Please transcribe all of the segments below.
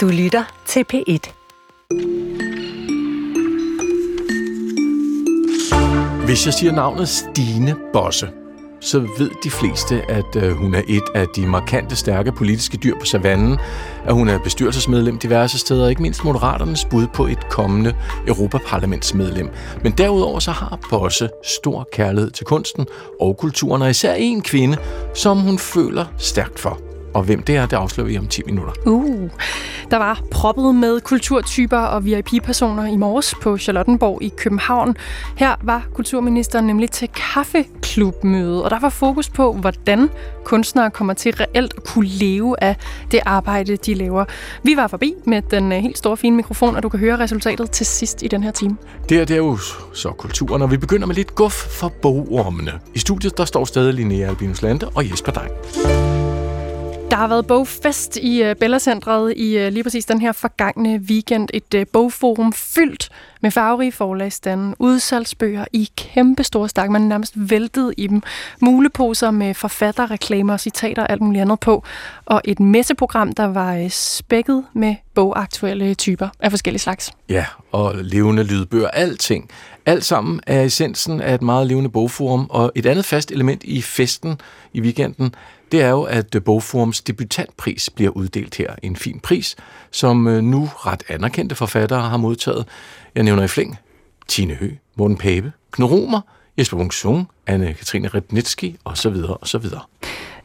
Du lytter til P1. Hvis jeg siger navnet Stine Bosse, så ved de fleste, at øh, hun er et af de markante, stærke politiske dyr på savannen, at hun er bestyrelsesmedlem diverse steder, og ikke mindst Moderaternes bud på et kommende Europaparlamentsmedlem. Men derudover så har Bosse stor kærlighed til kunsten og kulturen, og især en kvinde, som hun føler stærkt for. Og hvem det er, det afslører vi om 10 minutter. Uh, der var proppet med kulturtyper og VIP-personer i morges på Charlottenborg i København. Her var kulturministeren nemlig til kaffeklubmøde, og der var fokus på, hvordan kunstnere kommer til reelt at kunne leve af det arbejde, de laver. Vi var forbi med den helt store fine mikrofon, og du kan høre resultatet til sidst i den her time. Det er, det er jo så kulturen, og vi begynder med lidt guf for bogormene. I studiet der står stadig Linnea Albinus Lande og Jesper Dein. Der har været bogfest i øh, Bellacentret i øh, lige præcis den her forgangne weekend. Et øh, bogforum fyldt med farverige forlagstande, udsalgsbøger i kæmpe store stak. Man nærmest væltet i dem. Muleposer med forfatterreklamer, citater og alt muligt andet på. Og et messeprogram, der var spækket med bogaktuelle typer af forskellige slags. Ja, og levende lydbøger, alting. Alt sammen er essensen af et meget levende bogforum, og et andet fast element i festen i weekenden, det er jo, at øh, Bogforums debutantpris bliver uddelt her. En fin pris, som øh, nu ret anerkendte forfattere har modtaget. Jeg nævner i flæng Tine Hø, Morten Pape, Knud Romer, Jesper Bungsung, Anne-Katrine Rednitski osv. osv.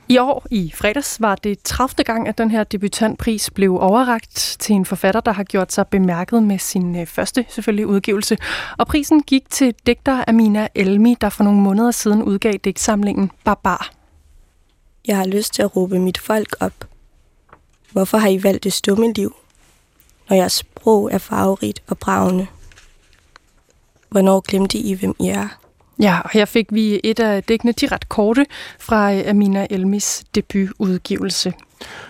I år, i fredags, var det 30. gang, at den her debutantpris blev overragt til en forfatter, der har gjort sig bemærket med sin øh, første selvfølgelig udgivelse. Og prisen gik til digter Amina Elmi, der for nogle måneder siden udgav digtsamlingen Barbar. Jeg har lyst til at råbe mit folk op. Hvorfor har I valgt det stumme liv, når jeres sprog er farverigt og bravende? Hvornår glemte I, hvem I er? Ja, og her fik vi et af dækkene, de ret korte, fra Amina Elmis debutudgivelse.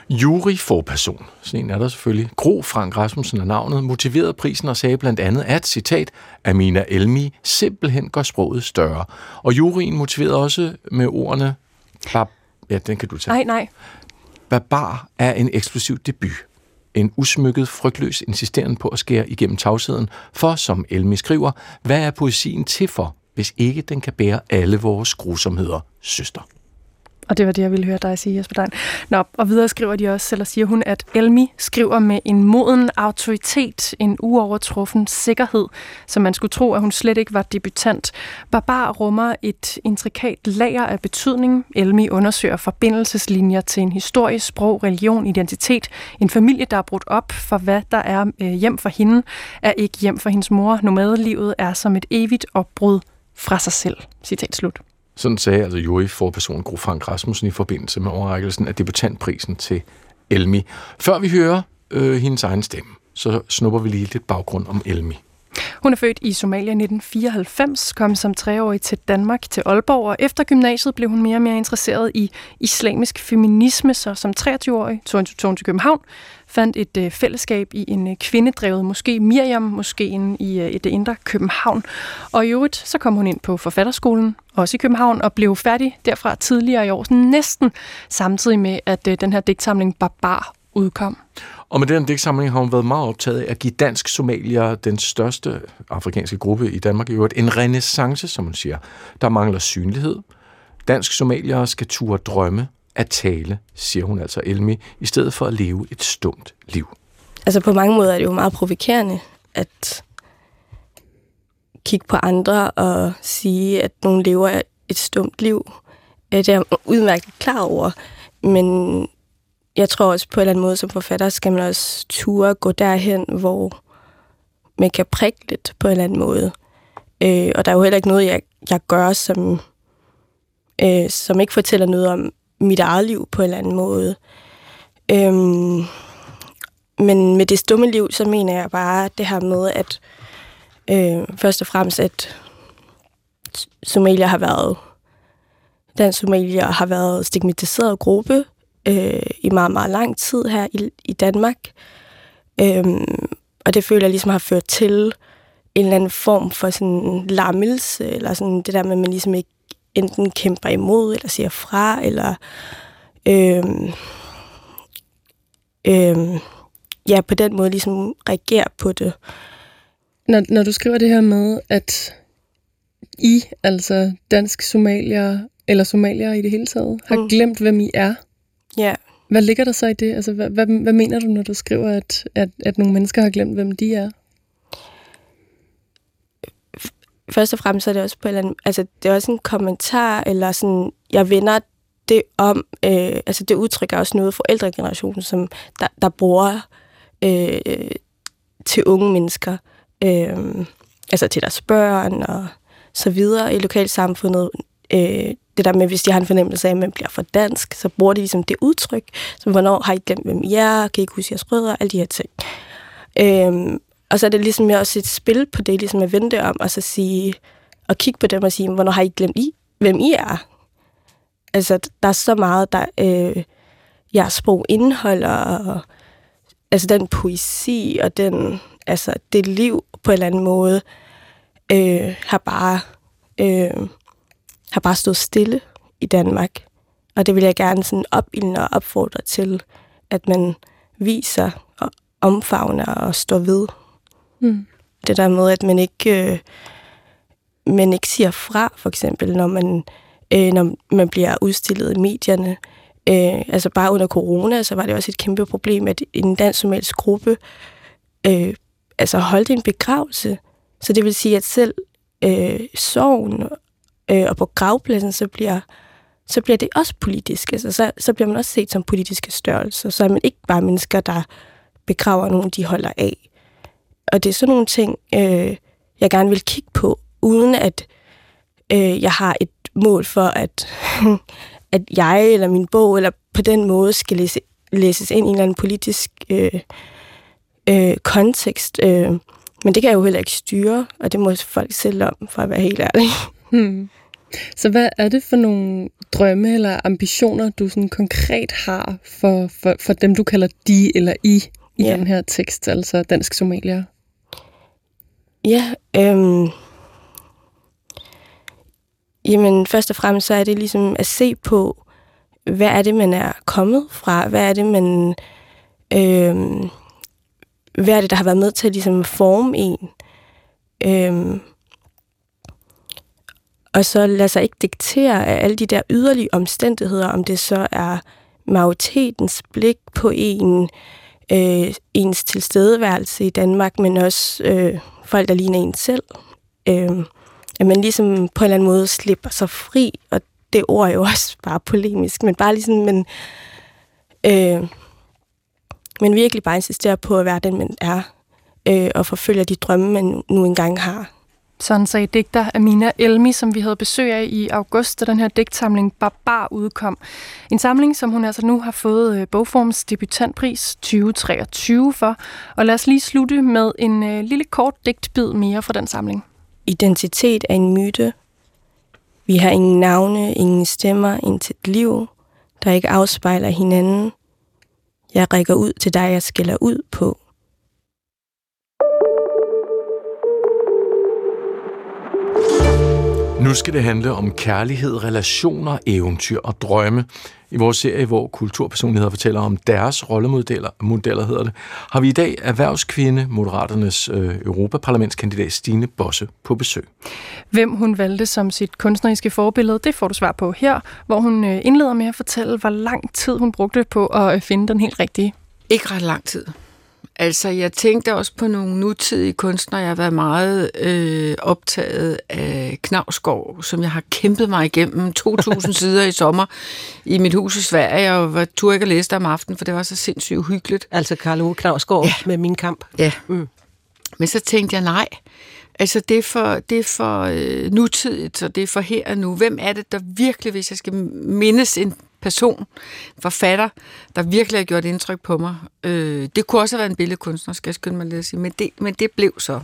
Jury forperson, sådan en er der selvfølgelig. Gro Frank Rasmussen er navnet, motiverede prisen og sagde blandt andet, at, citat, Amina Elmi simpelthen gør sproget større. Og juryen motiverede også med ordene, bare Ja, den kan du tage. Nej, nej. Barbar er en eksplosiv debut. En usmykket, frygtløs insisteren på at skære igennem tavsheden. For, som Elmi skriver, hvad er poesien til for, hvis ikke den kan bære alle vores grusomheder, søster? Og det var det, jeg ville høre dig sige, Jesper Dein. Nå, og videre skriver de også, eller siger hun, at Elmi skriver med en moden autoritet, en uovertruffen sikkerhed, så man skulle tro, at hun slet ikke var debutant. Barbar rummer et intrikat lager af betydning. Elmi undersøger forbindelseslinjer til en historie, sprog, religion, identitet. En familie, der er brudt op for, hvad der er øh, hjem for hende, er ikke hjem for hendes mor. Nomadelivet er som et evigt opbrud fra sig selv. Citat slut. Sådan sagde altså jury for personen Gro Frank Rasmussen i forbindelse med overrækkelsen af debutantprisen til Elmi. Før vi hører øh, hendes egen stemme, så snupper vi lige lidt baggrund om Elmi. Hun er født i Somalia i 1994, kom som treårig til Danmark til Aalborg, og efter gymnasiet blev hun mere og mere interesseret i islamisk feminisme, så som 23-årig tog hun til København, fandt et øh, fællesskab i en øh, kvindedrevet moské, Miriam moskeen i øh, det indre København. Og i øvrigt, så kom hun ind på forfatterskolen, også i København, og blev færdig derfra tidligere i år, næsten samtidig med, at øh, den her digtsamling Barbar udkom. Og med den digtsamling har hun været meget optaget af at give dansk somalier, den største afrikanske gruppe i Danmark i øvrigt, en renaissance, som hun siger. Der mangler synlighed. Dansk somalier skal turde drømme at tale, siger hun altså Elmi, i stedet for at leve et stumt liv. Altså på mange måder er det jo meget provokerende at kigge på andre og sige, at nogen lever et stumt liv. Øh, det er jeg udmærket klar over, men jeg tror også på en eller anden måde som forfatter, skal man også ture gå derhen, hvor man kan prikke lidt på en eller anden måde. Øh, og der er jo heller ikke noget, jeg, jeg gør, som, øh, som ikke fortæller noget om mit eget liv på en eller anden måde. Øhm, men med det stumme liv, så mener jeg bare det her med, at øh, først og fremmest, at Somalia har været, den Somalia har været stigmatiseret gruppe øh, i meget, meget lang tid her i, i Danmark. Øhm, og det føler jeg ligesom har ført til en eller anden form for sådan lammelse, eller sådan det der med, at man ligesom ikke enten kæmper imod, eller siger fra, eller øhm, øhm, ja, på den måde ligesom reagere på det. Når, når du skriver det her med, at I, altså dansk somalier, eller somalier i det hele taget, har mm. glemt, hvem I er. Ja. Hvad ligger der så i det? Altså, hvad, hvad, hvad mener du, når du skriver, at, at, at nogle mennesker har glemt, hvem de er? Først og fremmest er det også på en eller anden, altså det er også en kommentar, eller sådan, jeg vender det om, øh, altså det udtrykker også noget forældregenerationen, som der, der bruger øh, til unge mennesker, øh, altså til deres børn og så videre i lokalsamfundet. Øh, det der med, hvis de har en fornemmelse af, at man bliver for dansk, så bruger de ligesom det udtryk, som hvornår har I glemt, hvem I er, kan I ikke huske jeres rødder, alle de her ting. Øh, og så er det ligesom også et spil på det, ligesom at vente om, og så sige, og kigge på dem og sige, hvornår har I glemt I, hvem I er? Altså, der er så meget, der øh, jeres sprog indeholder, og, altså den poesi og den, altså det liv på en eller anden måde, øh, har bare øh, har bare stået stille i Danmark. Og det vil jeg gerne sådan opildne og opfordre til, at man viser og omfavner og står ved. Mm. Det der med, at man ikke, øh, man ikke siger fra, for eksempel, når man, øh, når man bliver udstillet i medierne. Øh, altså bare under corona, så var det også et kæmpe problem, at en dansk gruppe øh, altså holdt en begravelse. Så det vil sige, at selv øh, sorgen øh, og på gravpladsen, så bliver, så bliver det også politisk. Altså, så, så bliver man også set som politiske størrelser. Så er man ikke bare mennesker, der begraver nogen, de holder af. Og det er sådan nogle ting, øh, jeg gerne vil kigge på, uden at øh, jeg har et mål for, at, at jeg eller min bog, eller på den måde skal læse, læses ind i en eller anden politisk øh, øh, kontekst. Øh, men det kan jeg jo heller ikke styre, og det må folk selv om, for at være helt ærlig. Hmm. Så hvad er det for nogle drømme eller ambitioner, du sådan konkret har for, for, for dem, du kalder de eller I i ja. den her tekst, altså dansk somalier? Ja, øhm, jamen først og fremmest så er det ligesom at se på, hvad er det, man er kommet fra? Hvad er det, man... Øhm, hvad er det, der har været med til at ligesom forme en? Øhm, og så lade sig ikke diktere af alle de der yderlige omstændigheder, om det så er majoritetens blik på en, øh, ens tilstedeværelse i Danmark, men også øh, folk, der ligner en selv. Øh, at man ligesom på en eller anden måde slipper sig fri, og det ord er jo også bare polemisk, men bare ligesom, men, øh, men virkelig bare insistere på at være den, man er, øh, og forfølge de drømme, man nu engang har. Sådan sagde digter Amina Elmi, som vi havde besøg af i august, da den her digtsamling Barbar udkom. En samling, som hun altså nu har fået øh, Bogforms debutantpris 2023 for. Og lad os lige slutte med en øh, lille kort digtbid mere fra den samling. Identitet er en myte. Vi har ingen navne, ingen stemmer, intet liv, der ikke afspejler hinanden. Jeg rækker ud til dig, jeg skiller ud på. Nu skal det handle om kærlighed, relationer, eventyr og drømme. I vores serie, hvor kulturpersonligheder fortæller om deres rollemodeller, modeller hedder det, har vi i dag erhvervskvinde, Moderaternes øh, Europaparlamentskandidat Stine Bosse på besøg. Hvem hun valgte som sit kunstneriske forbillede, det får du svar på her, hvor hun øh, indleder med at fortælle, hvor lang tid hun brugte på at øh, finde den helt rigtige. Ikke ret lang tid. Altså, jeg tænkte også på nogle nutidige kunstnere. Jeg har været meget øh, optaget af Knavsgaard, som jeg har kæmpet mig igennem 2.000 sider i sommer i mit hus i Sverige. Jeg var tur ikke at læse det om aftenen, for det var så sindssygt uhyggeligt. Altså Karl Ove Knavsgaard ja. med min kamp. Ja. Mm. Men så tænkte jeg, nej, Altså, det er for, det er for øh, nutidigt, så det er for her og nu. Hvem er det, der virkelig, hvis jeg skal mindes en person, forfatter, der virkelig har gjort indtryk på mig. Øh, det kunne også have været en billedkunstner, skal jeg skynde mig lidt at sige, men det, men det blev så.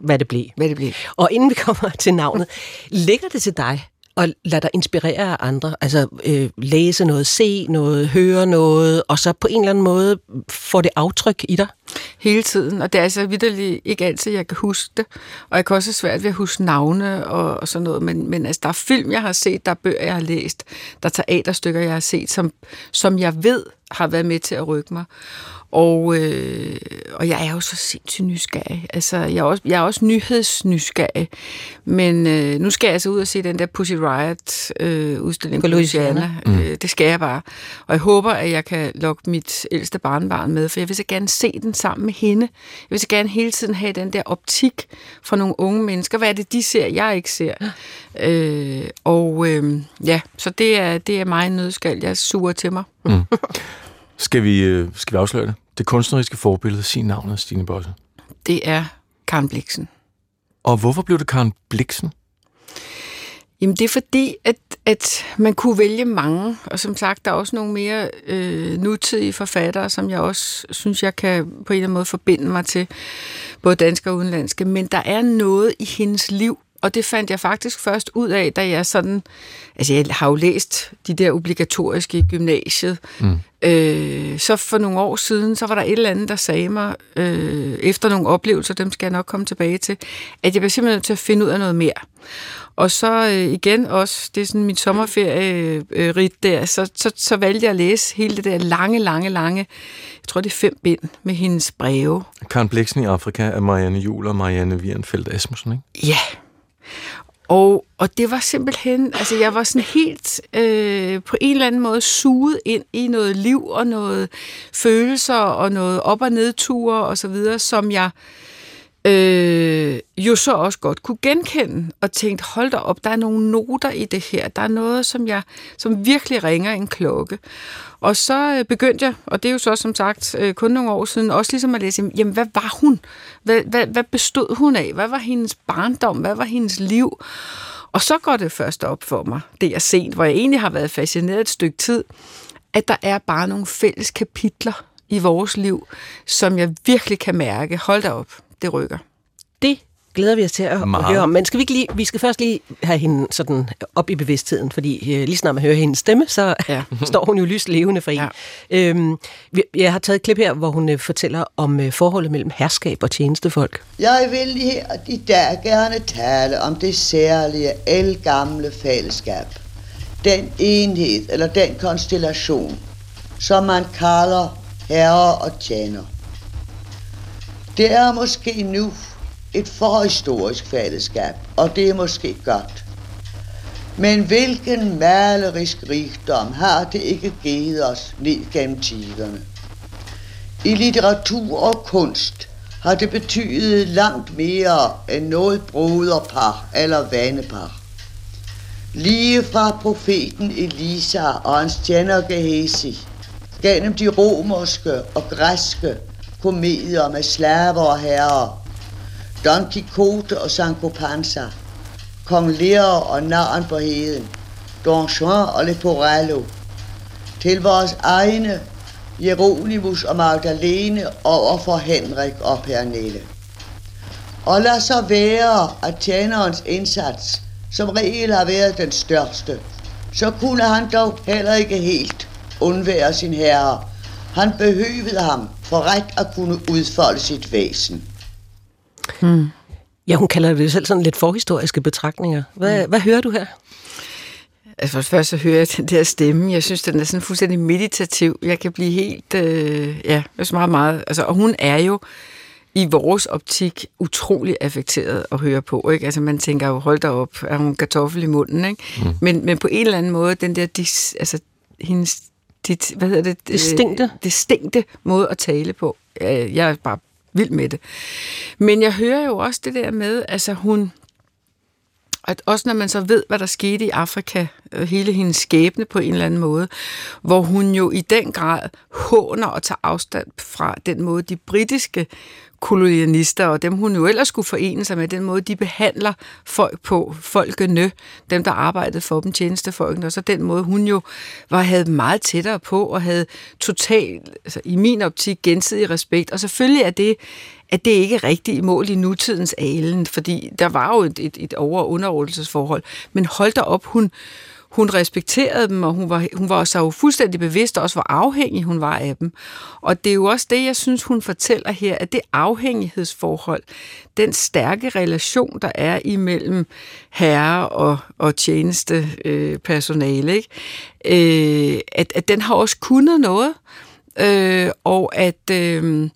Hvad det blev. Hvad det blev. Og inden vi kommer til navnet, ligger det til dig og lade dig inspirere af andre. Altså øh, læse noget, se noget, høre noget, og så på en eller anden måde få det aftryk i dig? Hele tiden, og det er altså vidderligt ikke altid, jeg kan huske det. Og jeg kan også have svært ved at huske navne og, og sådan noget, men, men altså, der er film, jeg har set, der er bøger, jeg har læst, der er teaterstykker, jeg har set, som, som jeg ved har været med til at rykke mig. Og, øh, og jeg er jo så sindssygt nysgerrig. Altså, jeg er også, jeg er også nyhedsnysgerrig. Men øh, nu skal jeg altså ud og se den der Pussy Riot øh, udstilling på Louisiana. Mm. Øh, det skal jeg bare. Og jeg håber, at jeg kan lokke mit ældste barnbarn med, for jeg vil så gerne se den sammen med hende. Jeg vil så gerne hele tiden have den der optik fra nogle unge mennesker. Hvad er det, de ser, jeg ikke ser? Ja. Øh, og øh, ja, så det er, det er mig en nødskal. Jeg suger til mig. Mm. Skal vi, øh, skal vi afsløre det? Det kunstneriske forbillede, sin navn er Stine Bosse. Det er Karen Bliksen. Og hvorfor blev det Karen Bliksen? Jamen det er fordi, at, at man kunne vælge mange, og som sagt, der er også nogle mere øh, nutidige forfattere, som jeg også synes, jeg kan på en eller anden måde forbinde mig til, både danske og udenlandske, men der er noget i hendes liv, og det fandt jeg faktisk først ud af, da jeg sådan... Altså, jeg har jo læst de der obligatoriske i gymnasiet. Mm. Øh, så for nogle år siden, så var der et eller andet, der sagde mig, øh, efter nogle oplevelser, dem skal jeg nok komme tilbage til, at jeg blev simpelthen nødt til at finde ud af noget mere. Og så øh, igen også, det er sådan mit sommerferie øh, rit der, så, så, så valgte jeg at læse hele det der lange, lange, lange, jeg tror det er fem bind med hendes breve. Karen Bliksen i Afrika af Marianne Jul og Marianne Wierenfeldt Asmussen, ikke? Ja, og, og det var simpelthen, altså jeg var sådan helt øh, på en eller anden måde suget ind i noget liv og noget følelser og noget op- og nedture og så videre, som jeg øh, øh, jo så også godt kunne genkende og tænkte, hold da op, der er nogle noter i det her. Der er noget, som, jeg, som virkelig ringer en klokke. Og så øh, begyndte jeg, og det er jo så som sagt øh, kun nogle år siden, også ligesom at læse, jamen hvad var hun? Hvad, hvad, hvad bestod hun af? Hvad var hendes barndom? Hvad var hendes liv? Og så går det først op for mig, det jeg sent, hvor jeg egentlig har været fascineret et stykke tid, at der er bare nogle fælles kapitler i vores liv, som jeg virkelig kan mærke, hold da op, det rykker. Det glæder vi os til at, at høre om. Men skal vi, ikke lige, vi skal først lige have hende sådan op i bevidstheden, fordi øh, lige snart man hører hendes stemme, så ja. står hun jo lyst levende for en. Ja. Øhm, jeg har taget et klip her, hvor hun øh, fortæller om øh, forholdet mellem herskab og tjenestefolk. Jeg vil her i dag gerne tale om det særlige, elgamle fællesskab. Den enhed, eller den konstellation, som man kalder herre og tjener. Det er måske nu et forhistorisk fællesskab, og det er måske godt. Men hvilken malerisk rigdom har det ikke givet os ned gennem tiderne? I litteratur og kunst har det betydet langt mere end noget broderpar eller vanepar. Lige fra profeten Elisa og hans tjener Gehesi, gennem de romerske og græske komedier med slaver og herrer, Don Quixote og Sancho Panza, Kong Lear og Narren på heden, Don Juan og Leporello, til vores egne Jeronimus og Magdalene over for Henrik og Pernille. Og lad så være, at tjenerens indsats som regel har været den største, så kunne han dog heller ikke helt undvære sin herre. Han behøvede ham for ret at kunne udfolde sit væsen. Hmm. Ja, hun kalder det selv sådan lidt forhistoriske betragtninger. Hvad, hmm. hvad hører du her? Altså for først så hører jeg den der stemme. Jeg synes, den er sådan fuldstændig meditativ. Jeg kan blive helt, øh, ja, det er meget, meget. Altså, og hun er jo i vores optik utrolig affekteret at høre på. Ikke? Altså man tænker jo, hold da op, er hun kartoffel i munden? Ikke? Mm. Men, men på en eller anden måde, den der, dis, altså hendes, dit, hvad hedder det? Distinkte. Distinkte måde at tale på. Jeg er bare vild med det. Men jeg hører jo også det der med, altså hun, at også når man så ved, hvad der skete i Afrika, øh, hele hendes skæbne på en eller anden måde, hvor hun jo i den grad håner og tager afstand fra den måde, de britiske kolonialister, og dem hun jo ellers skulle forene sig med, den måde, de behandler folk på, folkene, dem, der arbejdede for dem, tjenestefolkene, og så den måde, hun jo var, havde meget tættere på, og havde totalt, altså i min optik, gensidig respekt. Og selvfølgelig er det, at det ikke er rigtigt i mål i nutidens alen, fordi der var jo et, et, et over- og underordnelsesforhold. Men hold da op, hun, hun respekterede dem, og hun var, hun var så jo fuldstændig bevidst, og også hvor afhængig hun var af dem. Og det er jo også det, jeg synes, hun fortæller her, at det afhængighedsforhold, den stærke relation, der er imellem herre og, og tjeneste øh, personale, ikke? Øh, at, at den har også kunnet noget, øh, og at... Øh,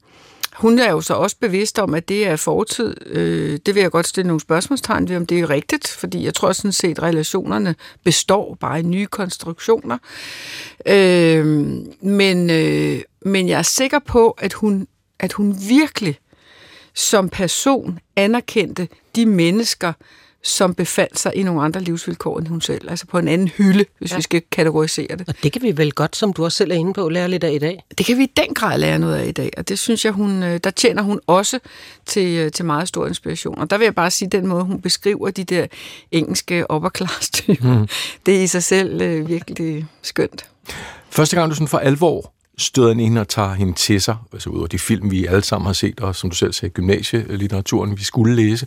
hun er jo så også bevidst om, at det er fortid. Øh, det vil jeg godt stille nogle spørgsmålstegn ved, om det er rigtigt, fordi jeg tror sådan set, at relationerne består bare i nye konstruktioner. Øh, men, øh, men jeg er sikker på, at hun, at hun virkelig som person anerkendte de mennesker, som befandt sig i nogle andre livsvilkår end hun selv. Altså på en anden hylde, hvis ja. vi skal kategorisere det. Og det kan vi vel godt, som du også selv er inde på, lære lidt af i dag? Det kan vi i den grad lære noget af i dag, og det synes jeg, hun, øh, der tjener hun også til, øh, til meget stor inspiration. Og der vil jeg bare sige, den måde, hun beskriver de der engelske upper mm. det er i sig selv øh, virkelig skønt. Første gang, du sådan for alvor støder ind og tager hende til sig, altså ud over de film, vi alle sammen har set, og som du selv sagde, gymnasielitteraturen, vi skulle læse.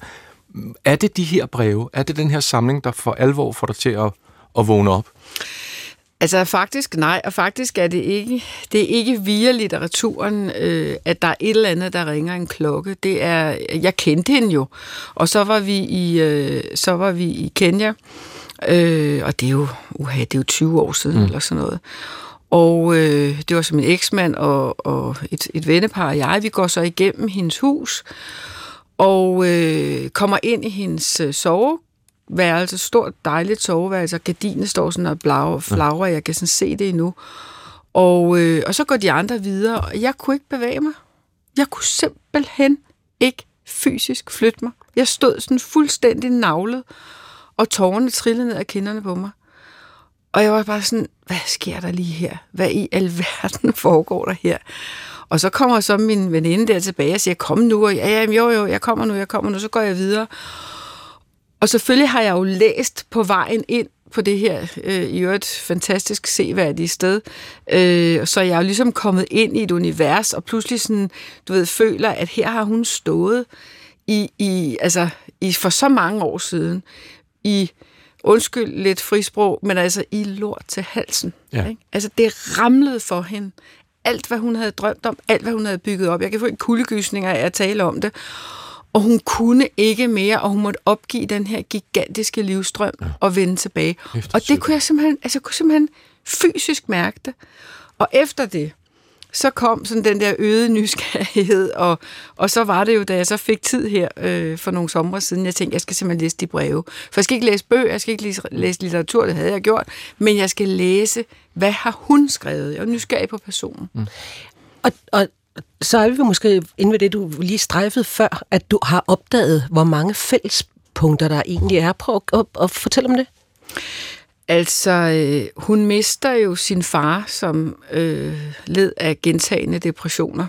Er det de her breve? Er det den her samling, der for alvor får dig til at, at vågne op? Altså faktisk nej, og faktisk er det ikke, det er ikke via litteraturen, øh, at der er et eller andet, der ringer en klokke. Det er, jeg kendte hende jo, og så var vi i, øh, så var vi i Kenya, øh, og det er jo, uha, det er jo 20 år siden mm. eller sådan noget. Og øh, det var som min eksmand og, og et, et vennepar og jeg, vi går så igennem hendes hus, og øh, kommer ind i hendes øh, soveværelse, stort dejligt soveværelse, og gardinen står sådan og blau, flagrer, jeg kan sådan se det endnu. Og, øh, og så går de andre videre, og jeg kunne ikke bevæge mig. Jeg kunne simpelthen ikke fysisk flytte mig. Jeg stod sådan fuldstændig navlet, og tårerne trillede ned af kinderne på mig. Og jeg var bare sådan, hvad sker der lige her? Hvad i alverden foregår der her? Og så kommer så min veninde der tilbage og siger, kom nu, og ja, ja, jo, jo, jeg kommer nu, jeg kommer nu, så går jeg videre. Og selvfølgelig har jeg jo læst på vejen ind på det her øh, i øvrigt fantastisk seværdige sted. Øh, så jeg er jo ligesom kommet ind i et univers, og pludselig sådan, du ved, føler, at her har hun stået i, i, altså, i for så mange år siden, i, undskyld lidt frisprog, men altså i lort til halsen. Ja. Ikke? Altså det ramlede for hende alt, hvad hun havde drømt om, alt, hvad hun havde bygget op. Jeg kan få en kuldegysninger af at tale om det. Og hun kunne ikke mere, og hun måtte opgive den her gigantiske livstrøm ja. og vende tilbage. Efter og det kunne jeg simpelthen, altså, jeg kunne simpelthen fysisk mærke det. Og efter det, så kom sådan den der øgede nysgerrighed, og, og så var det jo, da jeg så fik tid her øh, for nogle sommer siden, jeg tænkte, jeg skal simpelthen læse de breve. For jeg skal ikke læse bøger, jeg skal ikke læse, læse litteratur, det havde jeg gjort, men jeg skal læse, hvad har hun skrevet? Jeg er nysgerrig på personen. Mm. Og, og så er vi måske inde ved det, du lige strejfede før, at du har opdaget, hvor mange fællespunkter der egentlig er. Prøv at, at, at fortælle om det. Altså, øh, hun mister jo sin far, som øh, led af gentagende depressioner.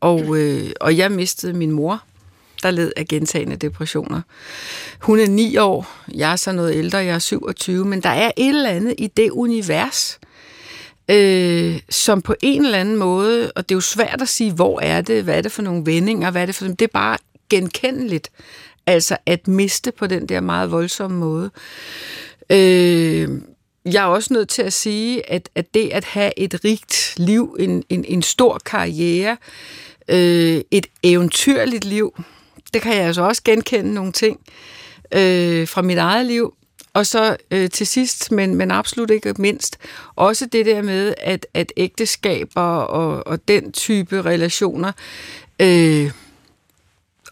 Og, øh, og jeg mistede min mor, der led af gentagende depressioner. Hun er ni år, jeg er så noget ældre, jeg er 27, men der er et eller andet i det univers, øh, som på en eller anden måde, og det er jo svært at sige, hvor er det, hvad er det for nogle vendinger, hvad er det for det er bare genkendeligt, altså at miste på den der meget voldsomme måde. Øh, jeg er også nødt til at sige, at, at det at have et rigt liv, en, en, en stor karriere, øh, et eventyrligt liv, det kan jeg altså også genkende nogle ting øh, fra mit eget liv. Og så øh, til sidst, men, men absolut ikke mindst, også det der med, at, at ægteskaber og, og den type relationer øh,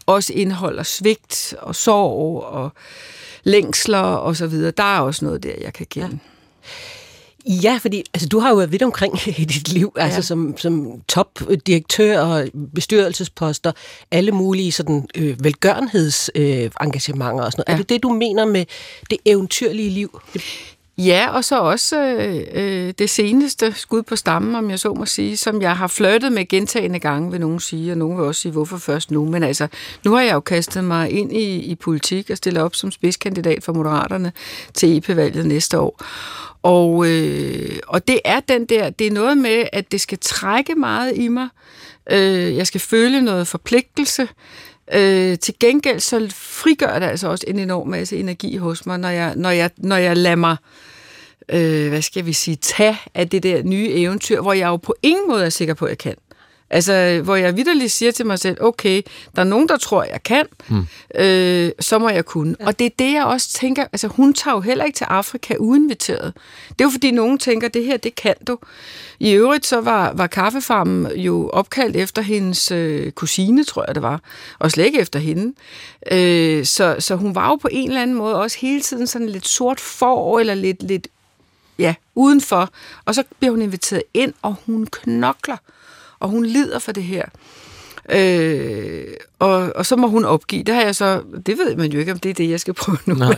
også indeholder svigt og sorg og længsler og så videre. Der er også noget der, jeg kan kende. Ja. Ja, fordi altså, du har jo været vidt omkring i dit liv, ja. altså som, som topdirektør og bestyrelsesposter, alle mulige sådan, øh, velgørenhedsengagementer øh, og sådan noget. Ja. Er det det, du mener med det eventyrlige liv? Det Ja, og så også øh, øh, det seneste skud på stammen, om jeg så må sige, som jeg har flirtet med gentagende gange, vil nogen sige, og nogen vil også sige, hvorfor først nu. Men altså, nu har jeg jo kastet mig ind i, i politik og stillet op som spidskandidat for Moderaterne til EP-valget næste år. Og, øh, og det er den der, det er noget med, at det skal trække meget i mig. Øh, jeg skal føle noget forpligtelse. Øh, til gengæld så frigør det altså også en enorm masse energi hos mig, når jeg, når jeg, når jeg lader mig øh, hvad skal vi sige, tage af det der nye eventyr, hvor jeg jo på ingen måde er sikker på, at jeg kan. Altså, hvor jeg vidderligt siger til mig selv, okay, der er nogen, der tror, jeg kan, hmm. øh, så må jeg kunne. Ja. Og det er det, jeg også tænker, altså hun tager jo heller ikke til Afrika uinviteret. Det er jo fordi, nogen tænker, det her, det kan du. I øvrigt så var, var kaffefarmen jo opkaldt efter hendes øh, kusine, tror jeg det var, og slet ikke efter hende. Øh, så, så hun var jo på en eller anden måde også hele tiden sådan lidt sort for, eller lidt, lidt ja, udenfor. Og så bliver hun inviteret ind, og hun knokler og hun lider for det her. Øh, og, og så må hun opgive. Det har jeg så, det ved man jo ikke, om det er det, jeg skal prøve nu. Nej.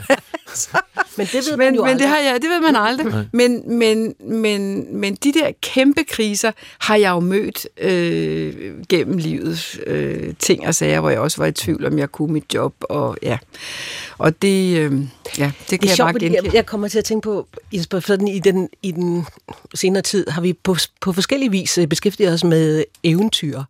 men det ved men, man jo men det har jeg, det ved man aldrig. Men, men, men, men de der kæmpe kriser har jeg jo mødt øh, gennem livet. Øh, ting og sager, hvor jeg også var i tvivl, om jeg kunne mit job. Og ja, og det, øh, ja, det kan det er jeg sjovt, bare genkende. Jeg, jeg kommer til at tænke på, sådan i den, i den senere tid har vi på, på forskellige vis øh, beskæftiget os med eventyr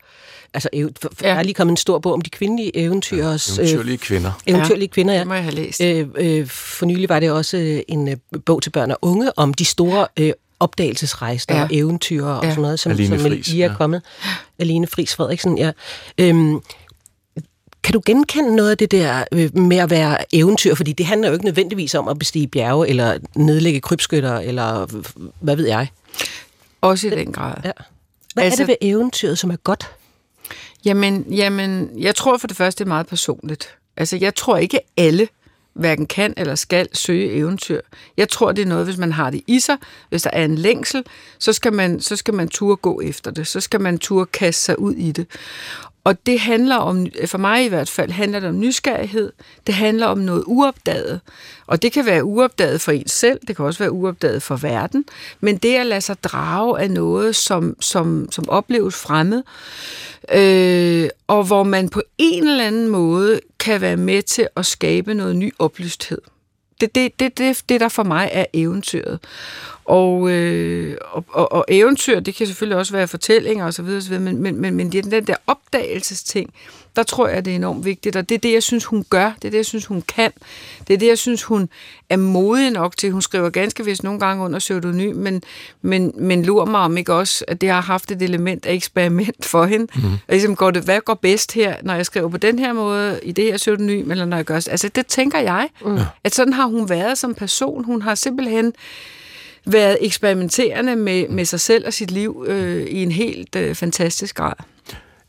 altså, ja. der er lige kommet en stor bog om de kvindelige eventyrs... Ja, eventyrlige kvinder. Øh, eventyrlige ja, kvinder, ja. Det må jeg have læst. Øh, øh, for nylig var det også øh, en øh, bog til børn og unge om de store øh, opdagelsesrejser ja. og eventyr og ja. sådan noget, som, som lige er ja. kommet. Aline Friis Frederiksen, ja. Øhm, kan du genkende noget af det der øh, med at være eventyr? Fordi det handler jo ikke nødvendigvis om at bestige bjerge, eller nedlægge krybskytter, eller hvad ved jeg? Også i den grad. Ja. Hvad altså, er det ved eventyret, som er godt? Jamen, jamen, jeg tror for det første, det er meget personligt. Altså, jeg tror ikke alle hverken kan eller skal søge eventyr. Jeg tror, det er noget, hvis man har det i sig, hvis der er en længsel, så skal man, så skal man turde gå efter det. Så skal man turde kaste sig ud i det. Og det handler om, for mig i hvert fald, handler det om nysgerrighed. Det handler om noget uopdaget. Og det kan være uopdaget for en selv, det kan også være uopdaget for verden. Men det at lade sig drage af noget, som, som, som opleves fremmed, øh, og hvor man på en eller anden måde kan være med til at skabe noget ny oplysthed. Det det, det, det, det, der for mig er eventyret. Og, øh, og, og, og eventyr, det kan selvfølgelig også være fortællinger osv., osv. men, men, men, men den der opdagelsesting, der tror jeg, det er enormt vigtigt, og det er det, jeg synes, hun gør, det er det, jeg synes, hun kan, det er det, jeg synes, hun er modig nok til. Hun skriver ganske vist nogle gange under pseudonym, men, men, men lurer mig om ikke også, at det har haft et element af eksperiment for hende. Mm. Og ligesom, går det, hvad går bedst her, når jeg skriver på den her måde, i det her pseudonym, eller når jeg gør... Altså, det tænker jeg, mm. at sådan har hun været som person. Hun har simpelthen været eksperimenterende med, med sig selv og sit liv øh, i en helt øh, fantastisk grad.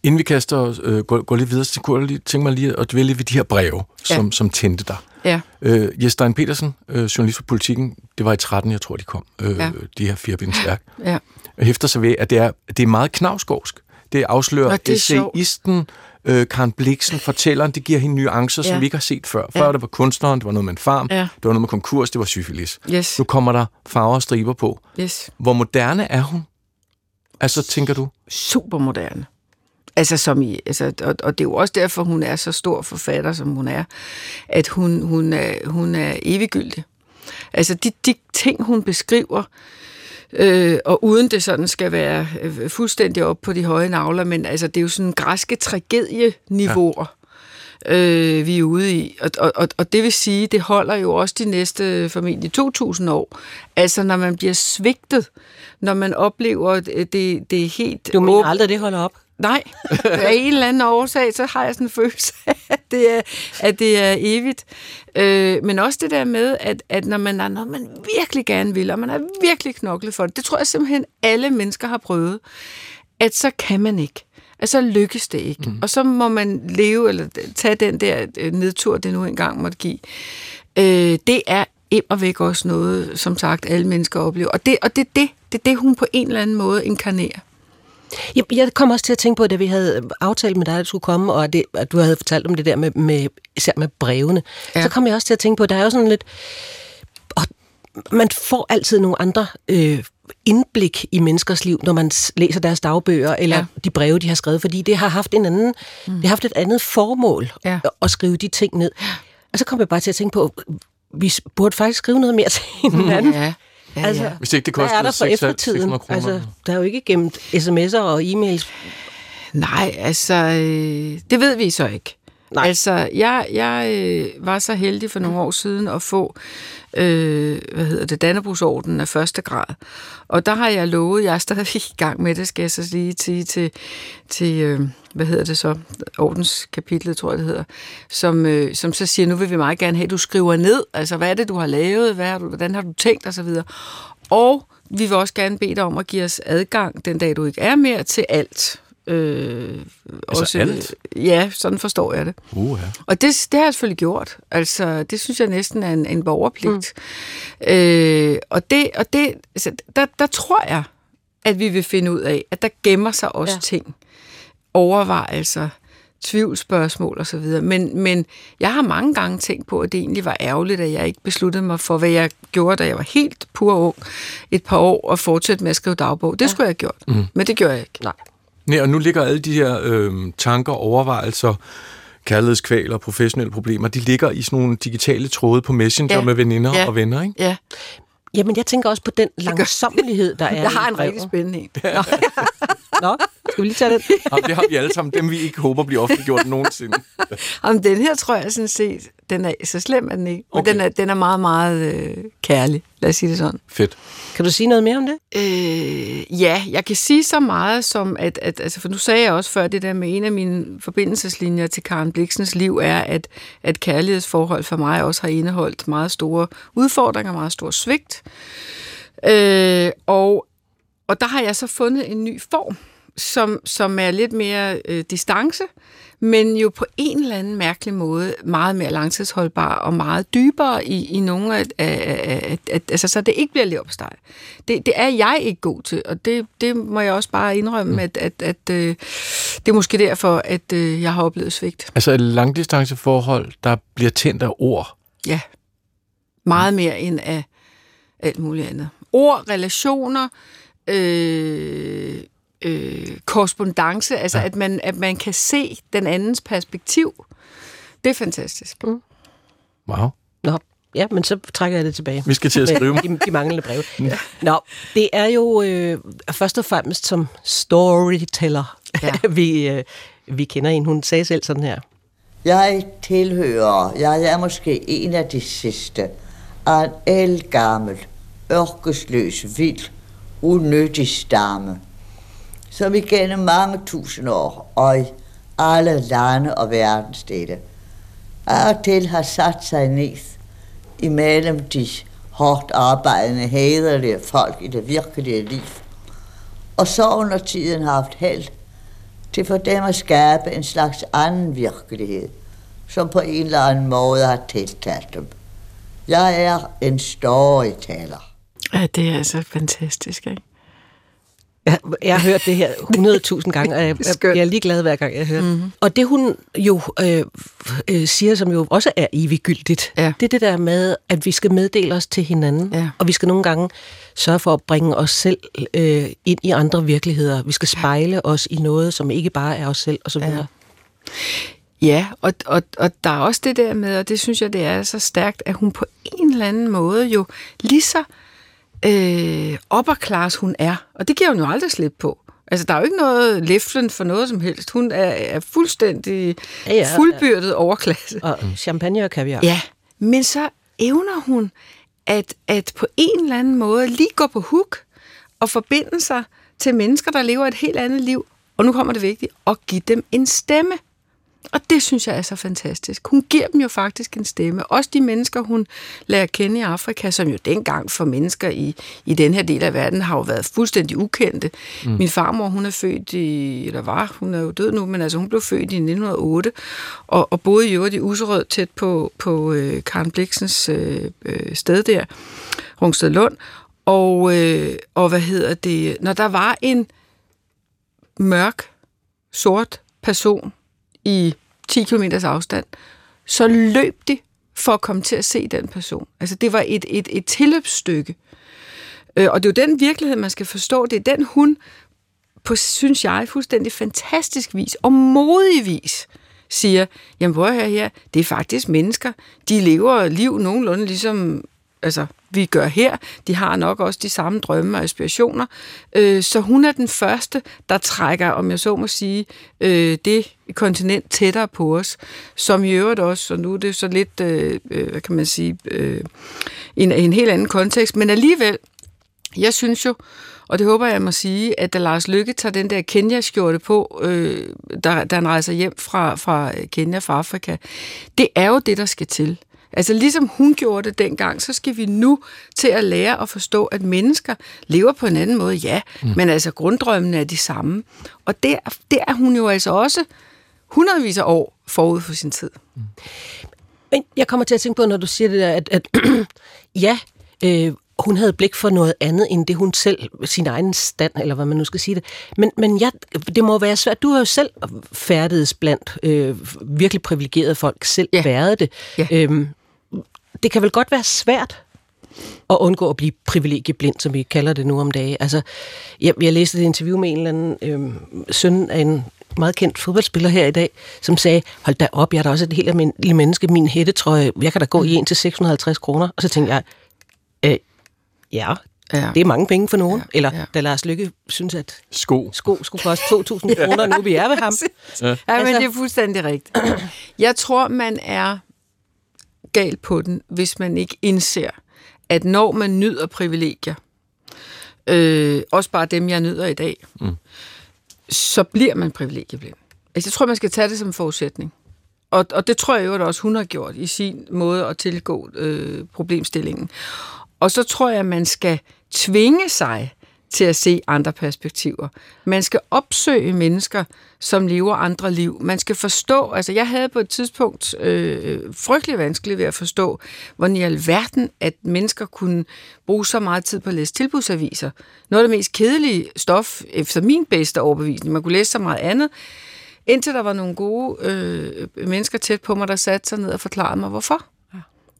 Inden vi kaster øh, går, går lidt videre, så kunne jeg lige tænke mig lige at dvæle ved de her breve, ja. som, som tændte dig. Ja. Øh, Jes Stein Petersen, øh, journalist for Politikken, det var i 13, jeg tror, de kom, øh, ja. de her fire værk. Ja. Hæfter sig ved, at det er, det er meget knavskovsk. Det afslører det essayisten, øh, Karen Bliksen, fortælleren, det giver hende nuancer, ja. som vi ikke har set før. Før ja. det var kunstneren, det var noget med en farm, ja. det var noget med konkurs, det var syfilis. Yes. Nu kommer der farver og striber på. Yes. Hvor moderne er hun? Altså, tænker du? Super moderne. Altså, som i, altså, og, og det er jo også derfor, hun er så stor forfatter, som hun er, at hun, hun, er, hun er eviggyldig. Altså, de, de ting, hun beskriver, øh, og uden det sådan skal være øh, fuldstændig op på de høje navler, men altså, det er jo sådan græske tragedieniveauer. Ja. Øh, vi er ude i. Og, og, og det vil sige, det holder jo også de næste formentlig 2.000 år. Altså når man bliver svigtet, når man oplever det, det er helt... Du mener aldrig, det holder op? Nej, af en eller anden årsag, så har jeg sådan en følelse af, at det er, at det er evigt. Øh, men også det der med, at, at når man er noget, man virkelig gerne vil, og man er virkelig knoklet for det, det tror jeg simpelthen, alle mennesker har prøvet, at så kan man ikke. At så lykkes det ikke. Mm. Og så må man leve, eller tage den der øh, nedtur, det nu engang måtte give. Øh, det er og væk også noget, som sagt, alle mennesker oplever. Og det, og det, det, det er det, hun på en eller anden måde inkarnerer. Jeg, jeg kom også til at tænke på, da vi havde aftalt med dig, at du skulle komme, og det, at du havde fortalt om det der med, med især med brevene. Ja. Så kom jeg også til at tænke på, at der er jo sådan lidt... Og man får altid nogle andre øh, indblik i menneskers liv, når man læser deres dagbøger, eller ja. de breve, de har skrevet, fordi det har haft en anden, mm. det har haft et andet formål ja. at skrive de ting ned. Og så kom jeg bare til at tænke på, vi burde faktisk skrive noget mere til hinanden. Mm, ja. Ja, altså, ja. Hvis ikke det koster hvad er der for eftertiden? Altså, der er jo ikke gemt sms'er og e-mails. Nej, altså, øh, det ved vi så ikke. Nej. Altså, jeg, jeg øh, var så heldig for nogle år siden at få, øh, hvad hedder det, Dannebrogsordenen af første grad. Og der har jeg lovet, jeg er stadig i gang med det, skal jeg så sige, til, til, til øh, hvad hedder det så, ordenskapitlet, tror jeg det hedder, som, øh, som så siger, nu vil vi meget gerne have, at du skriver ned, altså hvad er det, du har lavet, hvad har du, hvordan har du tænkt osv. Og vi vil også gerne bede dig om at give os adgang, den dag du ikke er mere, til alt. Øh, altså også, alt? Ja, sådan forstår jeg det. Uh, ja. Og det, det har jeg selvfølgelig gjort. Altså, det synes jeg næsten er en, en borgerpligt. Mm. Øh, og det, og det altså, der, der tror jeg, at vi vil finde ud af, at der gemmer sig også ja. ting, overvejelser, tvivlsspørgsmål osv. Men, men jeg har mange gange tænkt på, at det egentlig var ærgerligt, at jeg ikke besluttede mig for, hvad jeg gjorde, da jeg var helt pur ung, et par år, og fortsætte med at skrive dagbog. Det ja. skulle jeg have gjort, mm. men det gjorde jeg ikke. Nej. Nej, og nu ligger alle de her øh, tanker, overvejelser, kærlighedskvaler, professionelle problemer, de ligger i sådan nogle digitale tråde på Messenger ja. med veninder ja. og venner, ikke? Ja. Jamen, jeg tænker også på den langsommelighed, der er Jeg har en rigtig spændende en. Ja. Nå, skal vi lige tage den? Jamen, det har vi alle sammen. Dem, vi ikke håber bliver offentliggjort nogensinde. Jamen, den her tror jeg sådan set, den er så slem, at den ikke. Men okay. den, er, den er meget, meget øh, kærlig. Lad os sige det sådan. Fedt. Kan du sige noget mere om det? Øh, ja, jeg kan sige så meget som, at, at altså, for nu sagde jeg også før, det der med en af mine forbindelseslinjer til Karen Bliksens liv er, at, at kærlighedsforhold for mig også har indeholdt meget store udfordringer, meget store svigt. Øh, og, og der har jeg så fundet en ny form, som, som er lidt mere øh, distance, men jo på en eller anden mærkelig måde meget mere langtidsholdbar og meget dybere i, i nogle af, af, af, af altså så det ikke bliver leverpostej. Det, det er jeg ikke god til, og det, det må jeg også bare indrømme, mm. at, at, at øh, det er måske derfor, at øh, jeg har oplevet svigt. Altså et langdistanceforhold, der bliver tændt af ord? Ja, meget mere end af alt muligt andet. Ord, relationer, øh, øh, korrespondence, altså ja. at, man, at man kan se den andens perspektiv. Det er fantastisk. Mm. Wow. Nå, ja, men så trækker jeg det tilbage. Vi skal til at skrive. de, de manglende breve. Ja. Nå, det er jo øh, først og fremmest som storyteller, ja. vi, øh, vi kender en. Hun sagde selv sådan her. Jeg tilhører, jeg er måske en af de sidste, af en elgammel, ørkesløs, vild, unødig stamme som igennem mange tusind år og i alle lande og verdensdele af og til har sat sig ned imellem de hårdt arbejdende, hæderlige folk i det virkelige liv, og så under tiden har haft held til for dem at skabe en slags anden virkelighed, som på en eller anden måde har tiltalt dem. Jeg er en storytaler. Ja, det er altså fantastisk, ikke? Jeg, jeg har hørt det her 100.000 gange, og jeg, jeg, jeg er lige glad hver gang, jeg hører mm-hmm. Og det hun jo øh, øh, siger, som jo også er eviggyldigt, ja. det er det der med, at vi skal meddele os til hinanden, ja. og vi skal nogle gange sørge for at bringe os selv øh, ind i andre virkeligheder. Vi skal spejle os i noget, som ikke bare er os selv, og så videre. Ja. Ja, og, og, og der er også det der med, og det synes jeg, det er så stærkt, at hun på en eller anden måde jo lige så øh, upper hun er. Og det giver hun jo aldrig slip på. Altså, der er jo ikke noget leflen for noget som helst. Hun er, er fuldstændig ja, ja, fuldbyrdet ja. overklasse. Og champagne og kaviar. Ja, men så evner hun at, at på en eller anden måde lige gå på hook og forbinde sig til mennesker, der lever et helt andet liv. Og nu kommer det vigtige, og give dem en stemme. Og det synes jeg er så fantastisk. Hun giver dem jo faktisk en stemme. Også de mennesker, hun lærer kende i Afrika, som jo dengang for mennesker i, i den her del af verden har jo været fuldstændig ukendte. Mm. Min farmor, hun er født i, eller var, hun er jo død nu, men altså hun blev født i 1908, og, og boede i øvrigt i Userød tæt på, på øh, Karen Bliksens øh, øh, sted der, Rungsted Lund. Og, øh, og hvad hedder det, når der var en mørk, sort person, i 10 km afstand, så løb de for at komme til at se den person. Altså det var et, et, et tilløbsstykke. Øh, og det er jo den virkelighed, man skal forstå. Det er den hun på, synes jeg, fuldstændig fantastisk vis og modig vis siger, jamen hvor her her, det er faktisk mennesker. De lever liv nogenlunde ligesom altså, vi gør her. De har nok også de samme drømme og aspirationer. Øh, så hun er den første, der trækker, om jeg så må sige, øh, det kontinent tættere på os, som i øvrigt også, og nu er det så lidt, øh, øh, hvad kan man sige, øh, en, en helt anden kontekst, men alligevel, jeg synes jo, og det håber jeg må sige, at da Lars Lykke tager den der Kenya-skjorte på, øh, da, da han rejser hjem fra, fra Kenya, fra Afrika, det er jo det, der skal til. Altså ligesom hun gjorde det dengang, så skal vi nu til at lære at forstå, at mennesker lever på en anden måde, ja, mm. men altså grunddrømmene er de samme. Og der, der er hun jo altså også hundredvis af år forud for sin tid. Mm. Men jeg kommer til at tænke på, når du siger det der, at, at ja, øh, hun havde blik for noget andet, end det hun selv, sin egen stand, eller hvad man nu skal sige det. Men, men ja, det må være svært. Du har jo selv færdedes blandt øh, virkelig privilegerede folk, selv ja. været det. Ja. Øhm, det kan vel godt være svært at undgå at blive privilegieblind, som vi kalder det nu om dagen. Altså, jeg, jeg læste et interview med en eller anden øh, søn af en meget kendt fodboldspiller her i dag, som sagde, hold da op, jeg er da også et helt almindeligt menneske, min hættetrøje, jeg kan da gå i en til 650 kroner. Og så tænkte jeg, øh, ja, Ja. Det er mange penge for nogen. Ja. Eller ja. da Lars Lykke synes, at sko, sko skulle koste 2.000 kroner, nu vi er ved ham. ja. ja, men altså- det er fuldstændig rigtigt. Jeg tror, man er galt på den, hvis man ikke indser, at når man nyder privilegier, øh, også bare dem, jeg nyder i dag, mm. så bliver man privilegieblind. Altså, jeg tror, man skal tage det som forudsætning. Og, og det tror jeg jo, at også hun har gjort i sin måde at tilgå øh, problemstillingen. Og så tror jeg, at man skal tvinge sig til at se andre perspektiver. Man skal opsøge mennesker, som lever andre liv. Man skal forstå, altså jeg havde på et tidspunkt øh, frygtelig vanskeligt ved at forstå, hvordan i alverden, at mennesker kunne bruge så meget tid på at læse tilbudsaviser. Noget af det mest kedelige stof, efter min bedste overbevisning. Man kunne læse så meget andet, indtil der var nogle gode øh, mennesker tæt på mig, der satte sig ned og forklarede mig, hvorfor.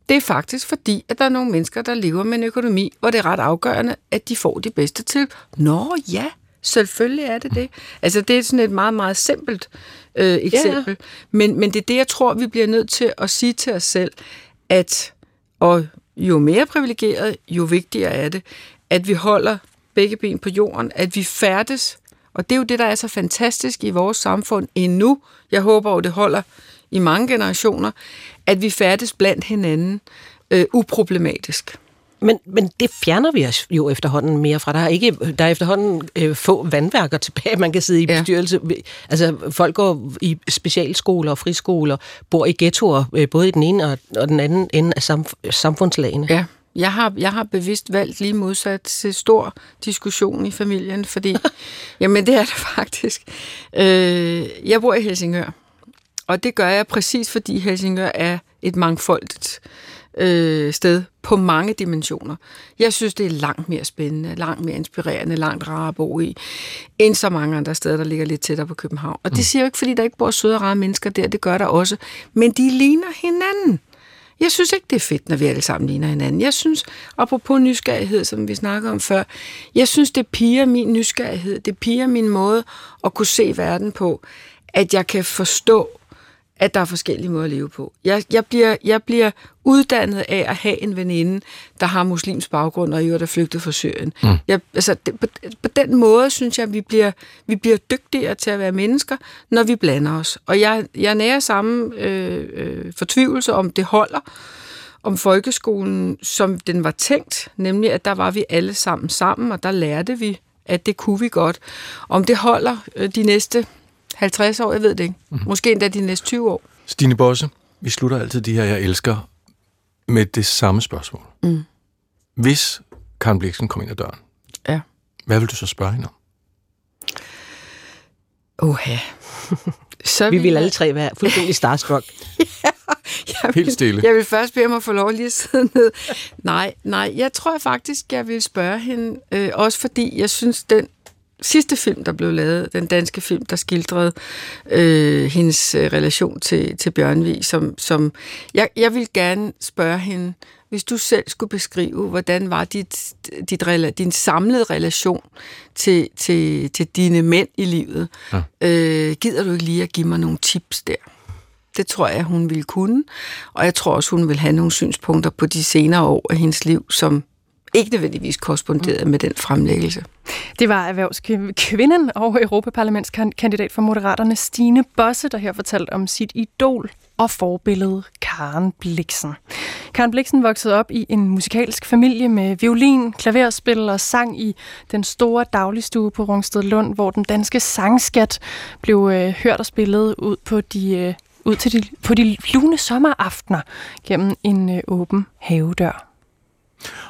Det er faktisk fordi, at der er nogle mennesker, der lever med en økonomi, hvor det er ret afgørende, at de får de bedste til. Nå ja, selvfølgelig er det det. Altså det er sådan et meget, meget simpelt øh, eksempel. Ja. Men, men det er det, jeg tror, vi bliver nødt til at sige til os selv, at og jo mere privilegeret, jo vigtigere er det, at vi holder begge ben på jorden, at vi færdes. Og det er jo det, der er så fantastisk i vores samfund endnu. Jeg håber jo, det holder i mange generationer, at vi færdes blandt hinanden øh, uproblematisk. Men, men det fjerner vi os jo efterhånden mere fra. Der er, ikke, der er efterhånden øh, få vandværker tilbage, man kan sidde i bestyrelse. Ja. Altså, folk går i specialskoler og friskoler, bor i ghettoer, øh, både i den ene og, og den anden ende af samf- samfundslagene. Ja, jeg har, jeg har bevidst valgt lige modsat til stor diskussion i familien, fordi, jamen det er det faktisk. Øh, jeg bor i Helsingør, og det gør jeg præcis, fordi Helsingør er et mangfoldigt øh, sted på mange dimensioner. Jeg synes, det er langt mere spændende, langt mere inspirerende, langt rarere at bo i, end så mange andre steder, der ligger lidt tættere på København. Og det mm. siger jo ikke, fordi der ikke bor søde og rare mennesker der, det gør der også. Men de ligner hinanden. Jeg synes ikke, det er fedt, når vi alle sammen ligner hinanden. Jeg synes, apropos nysgerrighed, som vi snakkede om før, jeg synes, det piger min nysgerrighed, det piger min måde at kunne se verden på, at jeg kan forstå at der er forskellige måder at leve på. Jeg, jeg, bliver, jeg bliver uddannet af at have en veninde, der har muslims baggrund og i øvrigt er flygtet fra Syrien. Mm. Jeg, altså, det, på, på den måde synes jeg, at vi bliver, vi bliver dygtigere til at være mennesker, når vi blander os. Og jeg, jeg nærer samme øh, øh, fortvivlelse om det holder, om folkeskolen, som den var tænkt, nemlig at der var vi alle sammen sammen, og der lærte vi, at det kunne vi godt. Om det holder øh, de næste 50 år, jeg ved det ikke. Mm-hmm. Måske endda de næste 20 år. Stine Bosse, vi slutter altid de her, jeg elsker, med det samme spørgsmål. Mm. Hvis Karen Bliksen kom ind ad døren, ja. hvad vil du så spørge hende om? Oha. så vi vil alle tre være fuldstændig starstruck. ja, jeg vil, Helt stille. Jeg vil først bede om at få lov lige at sidde ned. Nej, nej, jeg tror faktisk, jeg vil spørge hende, øh, også fordi jeg synes, den sidste film, der blev lavet, den danske film, der skildrede øh, hendes øh, relation til, til Bjørnvig, som, som jeg, jeg vil gerne spørge hende, hvis du selv skulle beskrive, hvordan var dit, dit, din samlede relation til, til, til dine mænd i livet, ja. øh, gider du ikke lige at give mig nogle tips der? Det tror jeg, hun ville kunne. Og jeg tror også, hun vil have nogle synspunkter på de senere år af hendes liv, som ikke nødvendigvis korresponderede med den fremlæggelse. Det var erhvervskvinden og Europaparlamentskandidat for Moderaterne Stine Bosse, der her fortalte om sit idol og forbillede Karen Bliksen. Karen Bliksen voksede op i en musikalsk familie med violin, klaverspil og sang i den store dagligstue på Rungsted Lund, hvor den danske sangskat blev øh, hørt og spillet ud på de øh, ud til de, på de lune sommeraftener gennem en øh, åben havedør.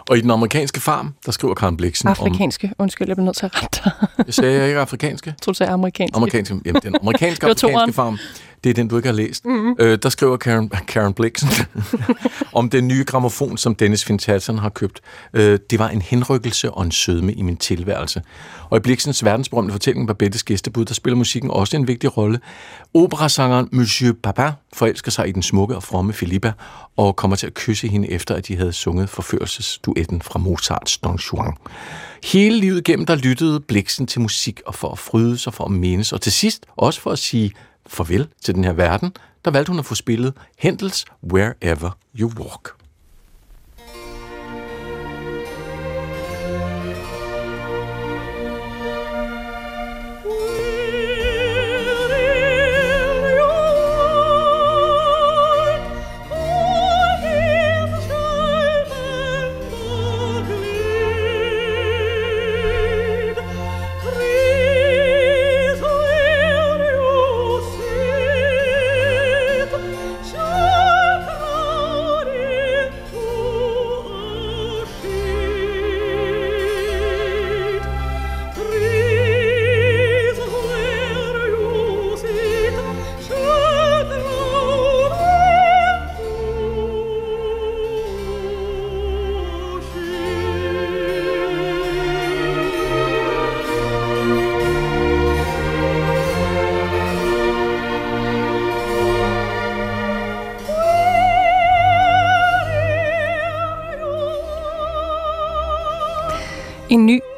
Og i den amerikanske farm, der skriver Karen Bliksen Afrikanske. Om... Undskyld, jeg bliver nødt til at rette dig. jeg sagde ikke afrikanske? Jeg tror, du sagde amerikanske. Amerikanske. Jamen, den amerikanske afrikanske farm. Det er den, du ikke har læst. Mm-hmm. Øh, der skriver Karen, Karen Bliksen om den nye gramofon, som Dennis Fintatson har købt. Øh, det var en henrykkelse og en sødme i min tilværelse. Og i Bliksens verdensberømte fortælling Babettes gæstebud, der spiller musikken også en vigtig rolle. Operasangeren Monsieur Papa forelsker sig i den smukke og fromme Filippa og kommer til at kysse hende efter, at de havde sunget forførelsesduetten fra Mozarts Don Juan. Hele livet gennem der lyttede Bliksen til musik og for at fryde sig, for at menes, og til sidst også for at sige farvel til den her verden, der valgte hun at få spillet Hendels Wherever You Walk.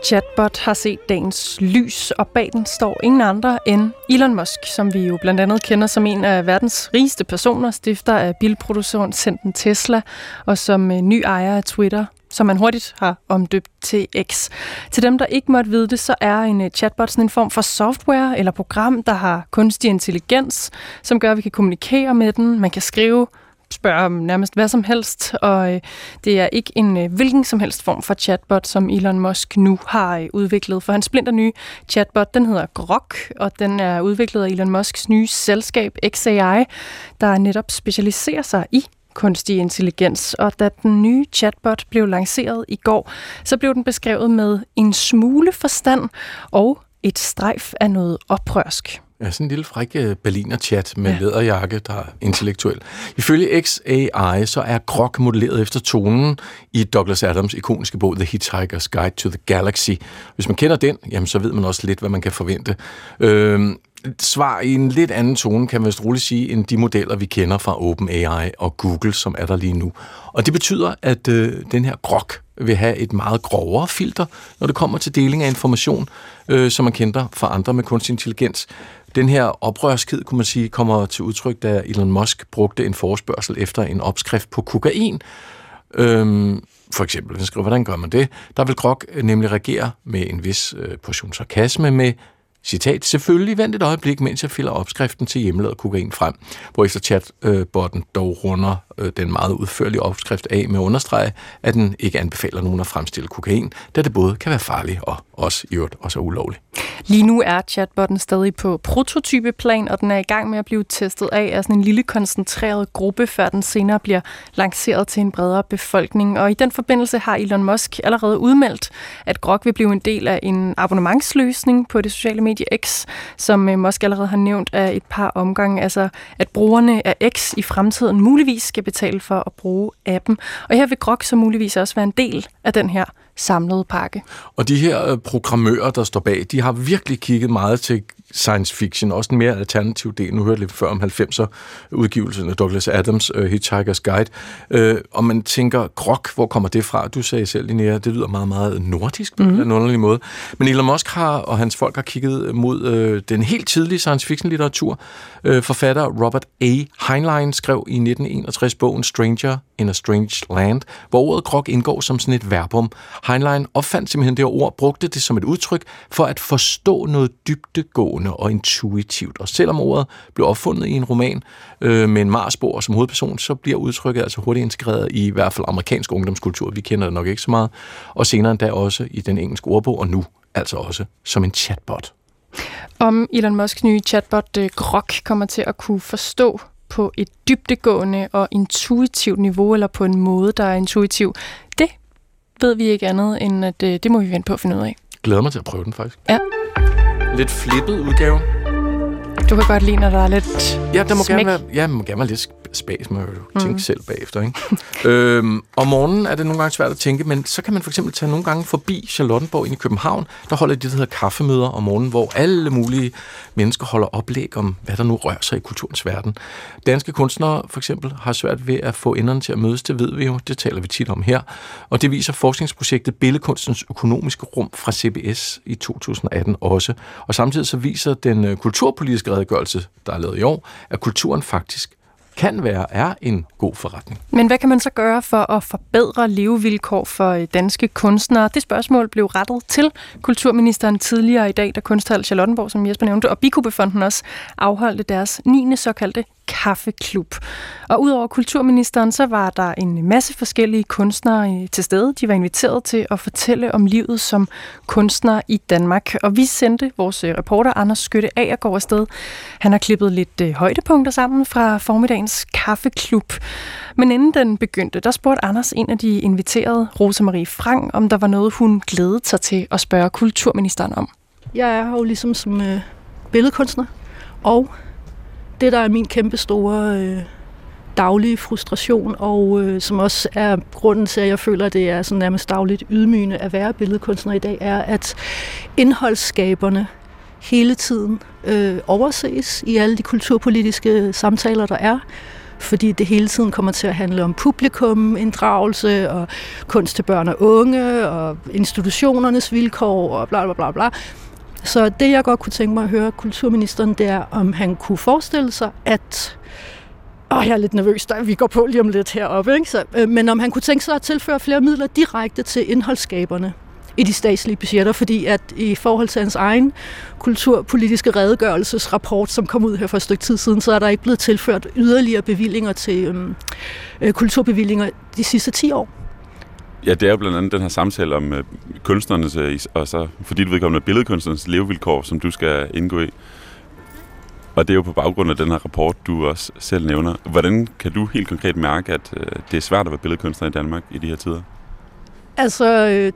Chatbot har set dagens lys, og bag den står ingen andre end Elon Musk, som vi jo blandt andet kender som en af verdens rigeste personer, stifter af bilproducenten Tesla, og som øh, ny ejer af Twitter, som man hurtigt har omdøbt til X. Til dem, der ikke måtte vide det, så er en øh, chatbot sådan en form for software eller program, der har kunstig intelligens, som gør, at vi kan kommunikere med den. Man kan skrive spørge om nærmest hvad som helst, og øh, det er ikke en øh, hvilken som helst form for chatbot, som Elon Musk nu har øh, udviklet. For hans splinter nye chatbot, den hedder Grok, og den er udviklet af Elon Musks nye selskab XAI, der netop specialiserer sig i kunstig intelligens. Og da den nye chatbot blev lanceret i går, så blev den beskrevet med en smule forstand og et strejf af noget oprørsk. Ja, sådan en lille fræk øh, Berliner-chat med ja. læderjakke, der er intellektuel. Ifølge XAI, så er Grok modelleret efter tonen i Douglas Adams ikoniske bog The Hitchhiker's Guide to the Galaxy. Hvis man kender den, jamen, så ved man også lidt, hvad man kan forvente. Øh, svar i en lidt anden tone, kan man vist roligt sige, end de modeller, vi kender fra OpenAI og Google, som er der lige nu. Og det betyder, at øh, den her grok vil have et meget grovere filter, når det kommer til deling af information, øh, som man kender fra andre med kunstig intelligens. Den her oprørskhed, kunne man sige, kommer til udtryk, da Elon Musk brugte en forespørgsel efter en opskrift på kokain. Øhm, for eksempel, han skriver, hvordan gør man det? Der vil Grok øh, nemlig reagere med en vis øh, portion sarkasme med Citat, selvfølgelig vent et øjeblik, mens jeg fælder opskriften til hjemmelavet kokain frem, hvor efter chatbotten dog runder øh, den meget udførlige opskrift af med understrege, at den ikke anbefaler nogen at fremstille kokain, da det både kan være farligt og også i øvrigt også er ulovligt. Lige nu er chatbotten stadig på prototypeplan, og den er i gang med at blive testet af af sådan en lille koncentreret gruppe, før den senere bliver lanceret til en bredere befolkning. Og i den forbindelse har Elon Musk allerede udmeldt, at Grok vil blive en del af en abonnementsløsning på det sociale medie X, som øh, Musk allerede har nævnt af et par omgange. Altså, at brugerne af X i fremtiden muligvis skal betale for at bruge appen. Og her vil Grok så muligvis også være en del af den her samlede pakke. Og de her øh, programmører, der står bag, de har virkelig kigget meget til science fiction, også en mere alternativ del. Nu hørte jeg lidt før om 90'er udgivelsen af Douglas Adams, uh, Hitchhiker's Guide. Uh, og man tænker, grok, hvor kommer det fra? Du sagde selv, Linnea, det lyder meget, meget nordisk på mm. en underlig måde. Men Elon Musk har, og hans folk har kigget mod uh, den helt tidlige science fiction litteratur. Uh, forfatter Robert A. Heinlein skrev i 1961 bogen Stranger in a Strange Land, hvor ordet grok indgår som sådan et verbum. Heinlein opfandt simpelthen det ord, brugte det som et udtryk for at forstå noget dybtegående og intuitivt. Og selvom ordet blev opfundet i en roman øh, med en Marsborg som hovedperson, så bliver udtrykket altså hurtigt integreret i i hvert fald amerikansk ungdomskultur. Vi kender det nok ikke så meget. Og senere endda også i den engelske ordbog, og nu altså også som en chatbot. Om Elon Musks nye chatbot øh, Grok kommer til at kunne forstå på et dybdegående og intuitivt niveau, eller på en måde, der er intuitiv, det ved vi ikke andet, end at det, øh, det må vi vente på at finde ud af. Glæder mig til at prøve den, faktisk. Ja. Lidt flippet udgave. Du kan godt lide, når der er lidt Ja, der må smæk. gerne være, ja, må gerne være lidt spas, jeg jo tænke mm. selv bagefter. Ikke? øhm, om morgenen er det nogle gange svært at tænke, men så kan man for eksempel tage nogle gange forbi Charlottenborg ind i København. Der holder de, der hedder kaffemøder om morgenen, hvor alle mulige mennesker holder oplæg om, hvad der nu rører sig i kulturens verden. Danske kunstnere for eksempel har svært ved at få enderne til at mødes, det ved vi jo, det taler vi tit om her. Og det viser forskningsprojektet Billedkunstens økonomiske rum fra CBS i 2018 også. Og samtidig så viser den øh, kulturpolitiske redegørelse, der er lavet i år, at kulturen faktisk kan være, er en god forretning. Men hvad kan man så gøre for at forbedre levevilkår for øh, danske kunstnere? Det spørgsmål blev rettet til kulturministeren tidligere i dag, da Kunsthal Charlottenborg, som Jesper nævnte, og Bikubefonden også afholdte deres 9. såkaldte kaffeklub. Og udover kulturministeren, så var der en masse forskellige kunstnere øh, til stede. De var inviteret til at fortælle om livet som kunstner i Danmark. Og vi sendte vores øh, reporter Anders Skytte af og gå afsted. Han har klippet lidt øh, højdepunkter sammen fra formiddagens kaffeklub. Men inden den begyndte, der spurgte Anders en af de inviterede, Rosemarie Frank, om der var noget, hun glædede sig til at spørge kulturministeren om. Jeg er jo ligesom som øh, billedkunstner, og det, der er min kæmpe store øh, daglige frustration, og øh, som også er grunden til, at jeg føler, at det er sådan nærmest dagligt ydmygende at være billedkunstner i dag, er, at indholdsskaberne hele tiden øh, overses i alle de kulturpolitiske samtaler, der er fordi det hele tiden kommer til at handle om publikum, inddragelse og kunst til børn og unge og institutionernes vilkår og bla bla bla bla. Så det, jeg godt kunne tænke mig at høre kulturministeren, det er, om han kunne forestille sig, at Åh, jeg er lidt nervøs, da vi går på lige om lidt heroppe. Ikke? Så, øh, men om han kunne tænke sig at tilføre flere midler direkte til indholdsskaberne i de statslige budgetter, fordi at i forhold til hans egen kulturpolitiske redegørelsesrapport, som kom ud her for et stykke tid siden, så er der ikke blevet tilført yderligere bevillinger til øhm, øh, kulturbevillinger de sidste 10 år. Ja, det er jo blandt andet den her samtale om øh, kunstnernes, øh, og så fordi du vedkommende billedkunstnernes levevilkår, som du skal indgå i. Og det er jo på baggrund af den her rapport, du også selv nævner. Hvordan kan du helt konkret mærke, at øh, det er svært at være billedkunstner i Danmark i de her tider? Altså, øh,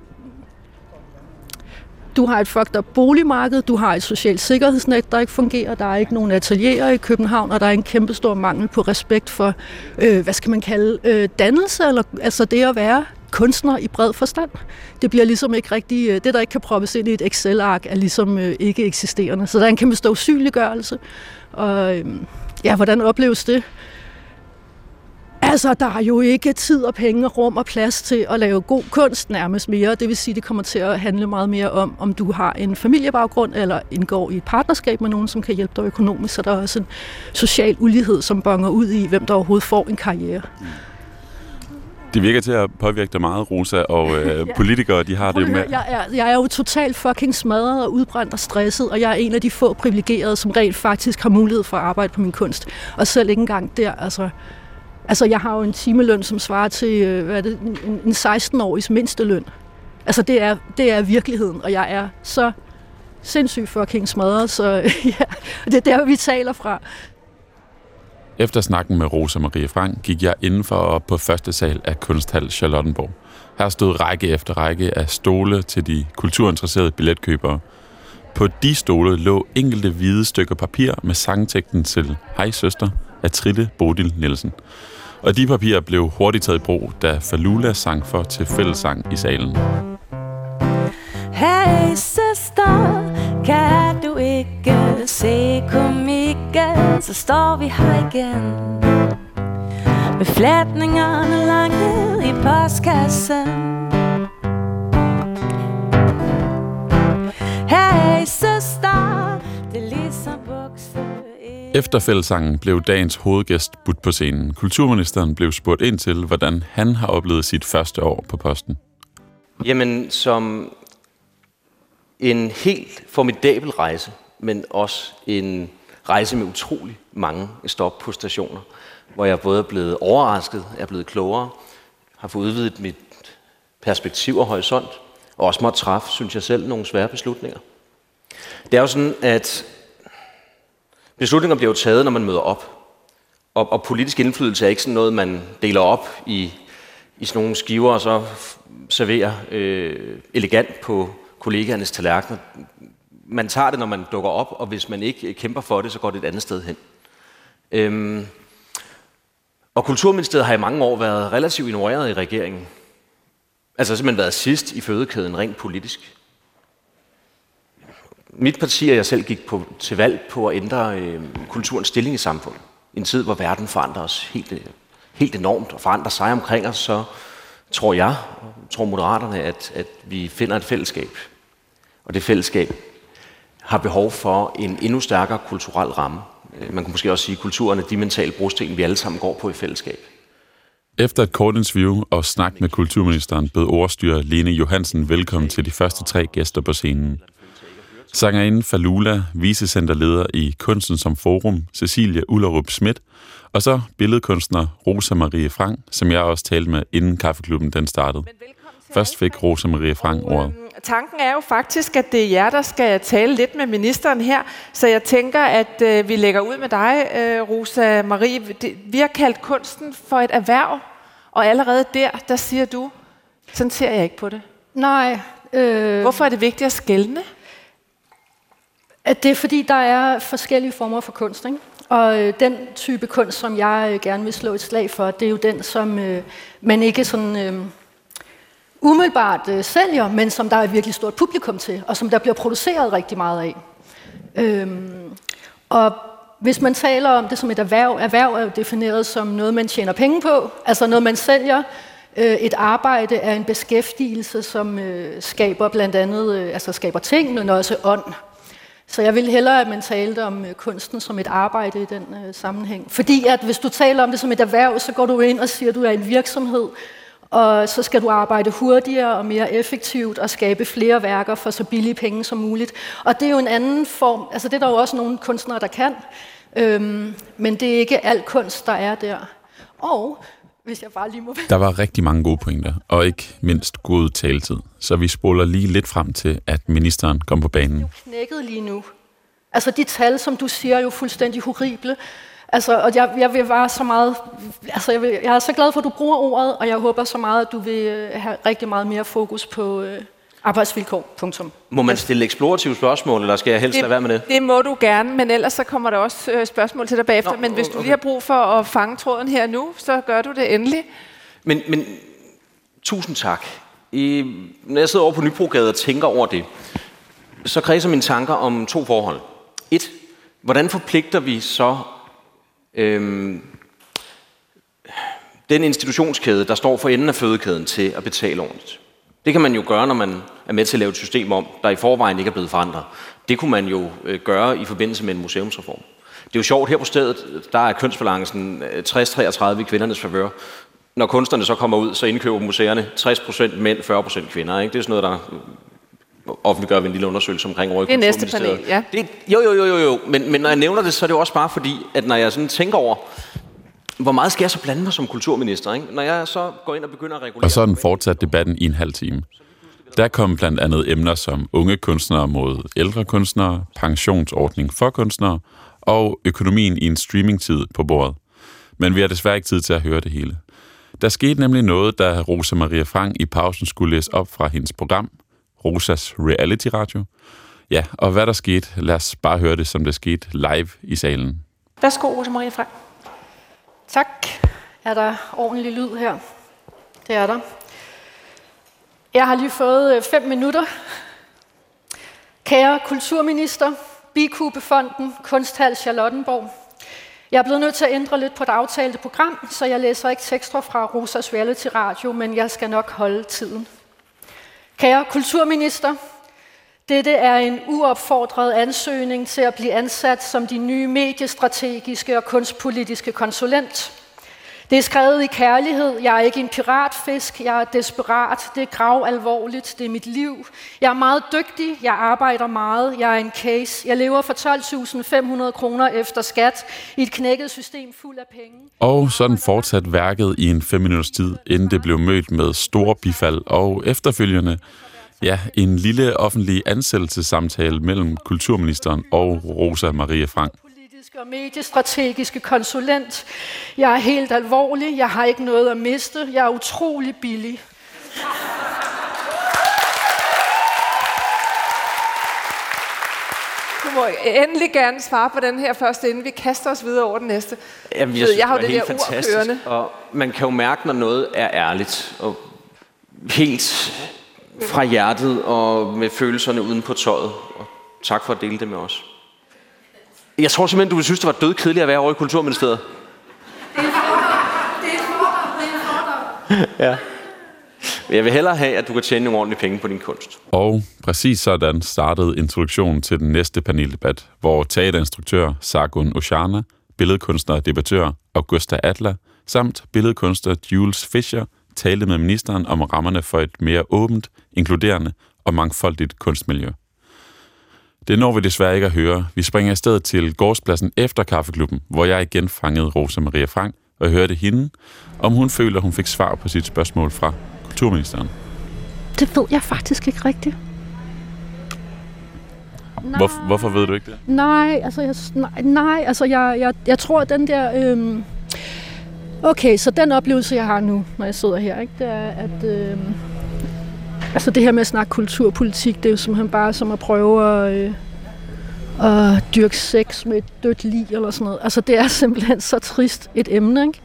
du har et fucked up boligmarked, du har et socialt sikkerhedsnet, der ikke fungerer, der er ikke nogen atelierer i København, og der er en kæmpestor mangel på respekt for, øh, hvad skal man kalde, øh, dannelse, eller altså det at være kunstner i bred forstand. Det bliver ligesom ikke rigtig, øh, det der ikke kan proppes ind i et Excel-ark, er ligesom øh, ikke eksisterende. Så der er en kæmpe stor usynliggørelse. Og øhm, ja, hvordan opleves det? Altså, der er jo ikke tid og penge, og rum og plads til at lave god kunst nærmest mere. Det vil sige, det kommer til at handle meget mere om, om du har en familiebaggrund eller indgår i et partnerskab med nogen, som kan hjælpe dig økonomisk. Så der er også en social ulighed, som bonger ud i, hvem der overhovedet får en karriere. Mm. Det virker til at påvirke dig meget, Rosa, og øh, ja. politikere, de har det jo med... Jeg er, jeg er jo totalt fucking smadret og udbrændt og stresset, og jeg er en af de få privilegerede, som rent faktisk har mulighed for at arbejde på min kunst. Og selv ikke engang der, altså... Altså, jeg har jo en timeløn, som svarer til, øh, hvad er det, en 16-årigs mindsteløn. Altså, det er, det er virkeligheden, og jeg er så sindssygt fucking smadret, så ja, det er der, vi taler fra. Efter snakken med Rosa Marie Frank gik jeg indenfor op på første sal af Kunsthal Charlottenborg. Her stod række efter række af stole til de kulturinteresserede billetkøbere. På de stole lå enkelte hvide stykker papir med sangteksten til Hej søster af Trille Bodil Nielsen. Og de papirer blev hurtigt taget i brug, da Falula sang for til fællesang i salen. Hey søster, kan du ikke se komikken, så står vi her igen Med flætningerne langt ned i postkassen Hey søster, det er ligesom bukse efter fællessangen blev dagens hovedgæst budt på scenen. Kulturministeren blev spurgt ind til, hvordan han har oplevet sit første år på posten. Jamen, som en helt formidabel rejse, men også en rejse med utrolig mange stop på stationer, hvor jeg både er blevet overrasket, er blevet klogere, har fået udvidet mit perspektiv og horisont, og også måtte træffe, synes jeg selv, nogle svære beslutninger. Det er jo sådan, at beslutninger bliver jo taget, når man møder op. Og, og politisk indflydelse er ikke sådan noget, man deler op i, i sådan nogle skiver, og så serverer øh, elegant på kollegaernes tallerkener. Man tager det, når man dukker op, og hvis man ikke kæmper for det, så går det et andet sted hen. Øhm, og Kulturministeriet har i mange år været relativt ignoreret i regeringen. Altså simpelthen været sidst i fødekæden rent politisk. Mit parti og jeg selv gik på, til valg på at ændre øh, kulturens stilling i samfundet. I en tid, hvor verden forandrer os helt, øh, helt enormt og forandrer sig omkring os, så tror jeg, tror moderaterne, at, at vi finder et fællesskab. Og det fællesskab har behov for en endnu stærkere kulturel ramme. Øh, man kan måske også sige, at kulturen er de mentale brosten, vi alle sammen går på i fællesskab. Efter et kort interview og snak med kulturministeren bød ordstyrer Lene Johansen velkommen til de første tre gæster på scenen. Sangerinde Falula, vicecenterleder i Kunsten som Forum, Cecilia Ullerup Schmidt, og så billedkunstner Rosa Marie Frank, som jeg også talte med, inden kaffeklubben den startede. Først fik Rosa Marie Frank ordet. Tanken er jo faktisk, at det er jer, der skal tale lidt med ministeren her, så jeg tænker, at øh, vi lægger ud med dig, øh, Rosa Marie. Vi har kaldt kunsten for et erhverv, og allerede der, der siger du, sådan ser jeg ikke på det. Nej. Øh... Hvorfor er det vigtigt at skælne? At det er fordi, der er forskellige former for kunst. Ikke? Og øh, den type kunst, som jeg øh, gerne vil slå et slag for, det er jo den, som øh, man ikke sådan øh, umiddelbart øh, sælger, men som der er et virkelig stort publikum til, og som der bliver produceret rigtig meget af. Øhm, og hvis man taler om det som et erhverv, erhverv er jo defineret som noget, man tjener penge på, altså noget, man sælger. Øh, et arbejde er en beskæftigelse, som øh, skaber blandt andet, øh, altså skaber ting, men også ånd. Så jeg vil hellere, at man talte om øh, kunsten som et arbejde i den øh, sammenhæng. Fordi at hvis du taler om det som et erhverv, så går du ind og siger, at du er en virksomhed, og så skal du arbejde hurtigere og mere effektivt og skabe flere værker for så billige penge som muligt. Og det er jo en anden form, altså det er der jo også nogle kunstnere, der kan, øhm, men det er ikke al kunst, der er der. Og hvis jeg bare lige må... Der var rigtig mange gode pointer, og ikke mindst god taletid. Så vi spoler lige lidt frem til, at ministeren kom på banen. Det er jo knækket lige nu. Altså de tal, som du siger, er jo fuldstændig horrible. Altså, og jeg, jeg vil være så meget, altså jeg, vil, jeg er så glad for, at du bruger ordet, og jeg håber så meget, at du vil øh, have rigtig meget mere fokus på øh, arbejdsvilkår. Punktum. Må man stille eksplorative spørgsmål, eller skal jeg helst det, lade være med det? Det må du gerne, men ellers så kommer der også øh, spørgsmål til dig bagefter. Nå, men hvis du lige har brug for at fange tråden her nu, så gør du det endelig. Men, men tusind tak. I, når jeg sidder over på Nybrogade og tænker over det, så kredser mine tanker om to forhold. Et, hvordan forpligter vi så øhm, den institutionskæde, der står for enden af fødekæden til at betale ordentligt? Det kan man jo gøre, når man er med til at lave et system om, der i forvejen ikke er blevet forandret. Det kunne man jo øh, gøre i forbindelse med en museumsreform. Det er jo sjovt, her på stedet, der er kønsbalancen øh, 60-33 i kvindernes favør. Når kunstnerne så kommer ud, så indkøber museerne 60% mænd, 40% kvinder. Ikke? Det er sådan noget, der offentliggør vi en lille undersøgelse omkring over i Det er næste panel, ja. Det, jo, jo, jo, jo, jo. Men, men når jeg nævner det, så er det jo også bare fordi, at når jeg sådan tænker over, hvor meget skal jeg så blande mig som kulturminister? Ikke? Når jeg så går ind og begynder at regulere... Og så den fortsat debatten i en halv time. Der kom blandt andet emner som unge kunstnere mod ældre kunstnere, pensionsordning for kunstnere og økonomien i en streamingtid på bordet. Men vi har desværre ikke tid til at høre det hele. Der skete nemlig noget, da Rosa Maria Frank i pausen skulle læse op fra hendes program, Rosas Reality Radio. Ja, og hvad der skete, lad os bare høre det, som det skete live i salen. Værsgo, Rosa Maria Frank. Tak. Er der ordentlig lyd her? Det er der. Jeg har lige fået øh, fem minutter. Kære kulturminister, Bikubefonden, Kunsthal Charlottenborg. Jeg er blevet nødt til at ændre lidt på det aftalte program, så jeg læser ikke tekster fra Rosas Reality Radio, men jeg skal nok holde tiden. Kære kulturminister, dette er en uopfordret ansøgning til at blive ansat som de nye mediestrategiske og kunstpolitiske konsulent. Det er skrevet i kærlighed. Jeg er ikke en piratfisk. Jeg er desperat. Det er grav alvorligt. Det er mit liv. Jeg er meget dygtig. Jeg arbejder meget. Jeg er en case. Jeg lever for 12.500 kroner efter skat i et knækket system fuld af penge. Og sådan fortsat værket i en fem minutters tid, inden det blev mødt med store bifald og efterfølgende Ja, en lille offentlig ansættelsessamtale mellem kulturministeren og Rosa Maria Frank og mediestrategiske konsulent. Jeg er helt alvorlig. Jeg har ikke noget at miste. Jeg er utrolig billig. Du må endelig gerne svare på den her første, inden vi kaster os videre over den næste. Jamen, jeg, synes, jeg har det, det helt der fantastisk, og man kan jo mærke, når noget er ærligt, og helt fra hjertet og med følelserne uden på tøjet. Og tak for at dele det med os. Jeg tror simpelthen, du vil synes, det var død kedeligt at være over i Kulturministeriet. Det er for Ja. Jeg vil hellere have, at du kan tjene nogle ordentlige penge på din kunst. Og præcis sådan startede introduktionen til den næste paneldebat, hvor teaterinstruktør Sargun Oshana, billedkunstner og debattør Augusta Adler, samt billedkunstner Jules Fischer talte med ministeren om rammerne for et mere åbent, inkluderende og mangfoldigt kunstmiljø. Det når vi desværre ikke at høre. Vi springer afsted til gårdspladsen efter kaffeklubben, hvor jeg igen fangede Rosa Maria Frank og hørte hende, om hun føler, hun fik svar på sit spørgsmål fra kulturministeren. Det ved jeg faktisk ikke rigtigt. Hvor, hvorfor ved du ikke det? Nej, altså jeg, nej, nej, altså jeg, jeg, jeg tror, den der... Øhm, okay, så den oplevelse, jeg har nu, når jeg sidder her, ikke, det er, at... Øhm, Altså det her med at snakke kulturpolitik, det er jo simpelthen bare som at prøve at, øh, at dyrke sex med et dødt lig eller sådan noget. Altså det er simpelthen så trist et emne, ikke?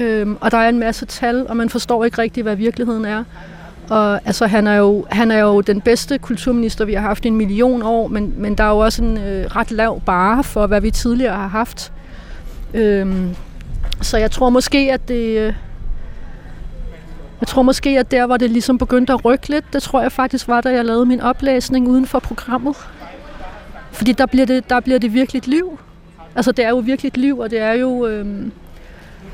Øhm, og der er en masse tal, og man forstår ikke rigtigt, hvad virkeligheden er. Og altså, han, er jo, han er jo den bedste kulturminister, vi har haft i en million år, men, men der er jo også en øh, ret lav bare for, hvad vi tidligere har haft. Øhm, så jeg tror måske, at det... Øh, jeg tror måske, at der, hvor det ligesom begyndte at rykke lidt, det tror jeg faktisk var, da jeg lavede min oplæsning uden for programmet. Fordi der bliver det, der bliver det virkelig et liv. Altså, det er jo virkelig et liv, og det er jo... Øhm,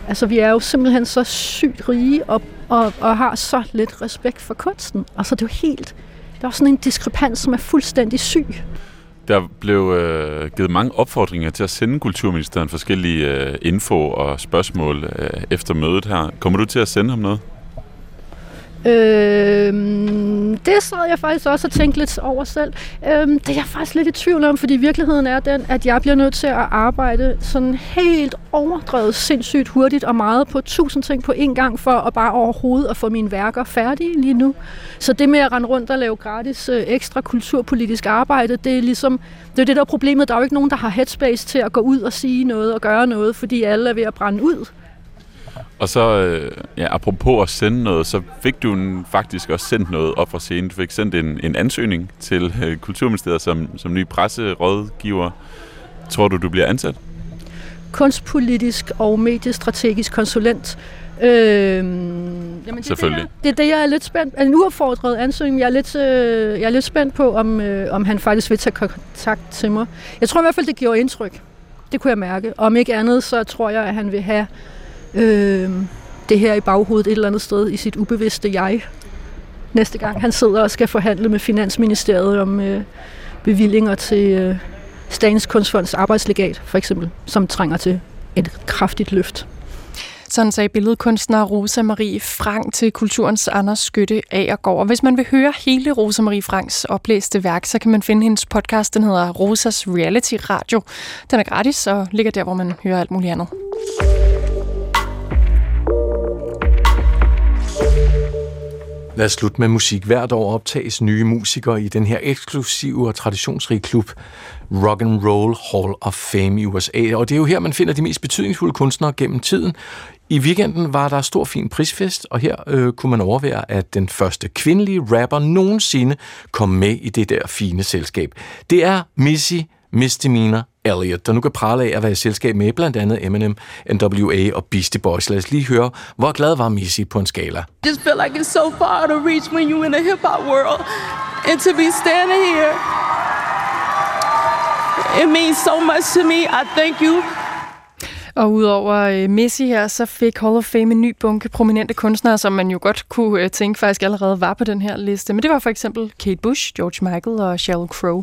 altså, vi er jo simpelthen så sygt rige og, og, og har så lidt respekt for kunsten. Altså, det er jo helt... Der er sådan en diskrepans, som er fuldstændig syg. Der blev øh, givet mange opfordringer til at sende kulturministeren forskellige øh, info og spørgsmål øh, efter mødet her. Kommer du til at sende ham noget? Øh, det sad jeg faktisk også og tænkte lidt over selv. Øh, det er jeg faktisk lidt i tvivl om, fordi virkeligheden er den, at jeg bliver nødt til at arbejde sådan helt overdrevet sindssygt hurtigt og meget på tusind ting på én gang, for at bare overhovedet at få mine værker færdige lige nu. Så det med at rende rundt og lave gratis øh, ekstra kulturpolitisk arbejde, det er ligesom, det er det der er problemet. Der er jo ikke nogen, der har headspace til at gå ud og sige noget og gøre noget, fordi alle er ved at brænde ud. Og så, øh, ja, apropos at sende noget, så fik du faktisk også sendt noget op fra scenen. Du fik sendt en, en ansøgning til øh, Kulturministeriet som, som ny presserådgiver. Tror du, du bliver ansat? Kunstpolitisk og mediestrategisk konsulent. Øh, jamen det Selvfølgelig. Er det, er det, jeg er lidt spændt En uopfordret ansøgning. Jeg er lidt, øh, jeg er lidt spændt på, om, øh, om han faktisk vil tage kontakt til mig. Jeg tror i hvert fald, det gjorde indtryk. Det kunne jeg mærke. Om ikke andet, så tror jeg, at han vil have øh, det her i baghovedet et eller andet sted i sit ubevidste jeg. Næste gang han sidder og skal forhandle med Finansministeriet om øh, bevillinger til øh, Statens Kunstfonds arbejdslegat, for eksempel, som trænger til et kraftigt løft. Sådan sagde billedkunstner Rosa Marie Frank til Kulturens Anders Skytte Agergaard. Og hvis man vil høre hele Rosa Marie Franks oplæste værk, så kan man finde hendes podcast. Den hedder Rosas Reality Radio. Den er gratis og ligger der, hvor man hører alt muligt andet. Lad os slutte med musik. Hvert år optages nye musikere i den her eksklusive og traditionsrige klub Rock and Roll Hall of Fame i USA. Og det er jo her, man finder de mest betydningsfulde kunstnere gennem tiden. I weekenden var der stor fin prisfest, og her øh, kunne man overvære, at den første kvindelige rapper nogensinde kom med i det der fine selskab. Det er Missy Misdemeanor Elliot, der nu kan prale af at være i selskab med blandt andet Eminem, NWA og Beastie Boys. Lad os lige høre, hvor glad var Missy på en skala. Just feel like it's so far to reach when you're in a hip-hop world. And to be standing here, it means so much to me. I thank you og udover uh, Messi her, så fik Hall of Fame en ny bunke prominente kunstnere, som man jo godt kunne uh, tænke faktisk allerede var på den her liste. Men det var for eksempel Kate Bush, George Michael og Sheryl Crow.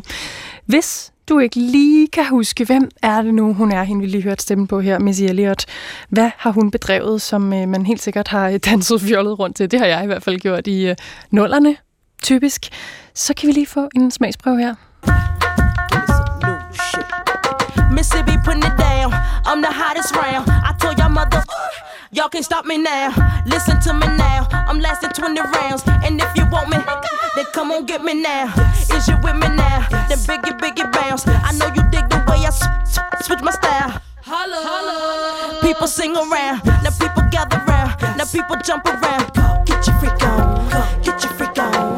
Hvis du ikke lige kan huske, hvem er det nu, hun er, hende vi lige hørt stemme på her, Missy Elliott. Hvad har hun bedrevet, som øh, man helt sikkert har øh, danset fjollet rundt til? Det har jeg i hvert fald gjort i øh, nullerne, typisk. Så kan vi lige få en smagsprøve her. Mississippi putting it down. I'm the hottest round. I told your mother, y'all can't stop me now. Listen to me now. I'm lasting 20 rounds. And if you want me, then come on get me now. Is you with me now? Then biggie, biggie bounce. I know you dig the way I switch my style. Holla, holla. People sing around. Now people gather round. Now people jump around. Go, Get your freak on. Go, Get your freak on.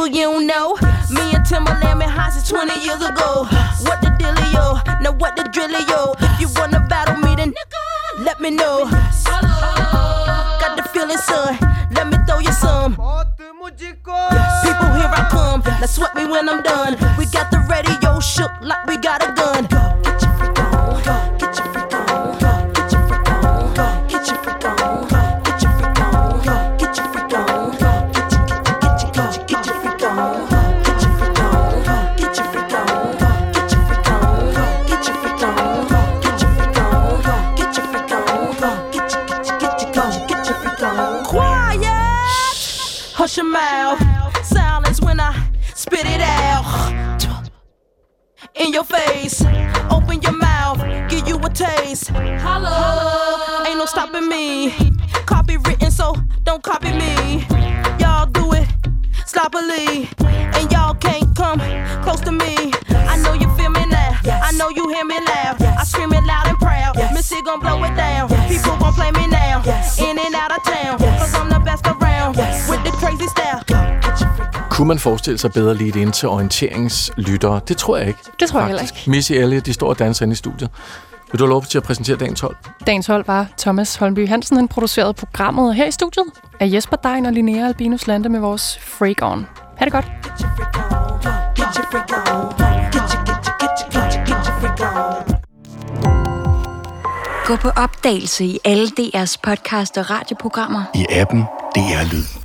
People you know. Me and Timberland been high since 20 years ago. What the dealio? Now what the drillio? If you wanna battle me, then let me know. Got the feeling, son. Let me throw you some. People, here I come. Now sweat me when I'm done. We got the radio shook like we got a gun. Mouth. Silence when I spit it out. In your face, open your mouth, give you a taste. Hello, ain't no stopping me. Copy written, so don't copy me. Y'all do it sloppily, and y'all can't come close to me. I know you feel me now. I know you hear me loud. I scream it loud and proud. Missy gon' blow it down. People gon' play me now. Kunne man forestille sig bedre lige ind til orienteringslyttere? Det tror jeg ikke. Det tror jeg heller ikke. Missy Elliott, de står og danser inde i studiet. Vil du have lov til at præsentere dagens hold? Dagens hold var Thomas Holmby Hansen. Han producerede programmet her i studiet af Jesper Dein og Linnea Albinus Lande med vores Freak On. Ha' det godt. Gå på opdagelse i alle DR's podcast og radioprogrammer. I appen DR Lyd.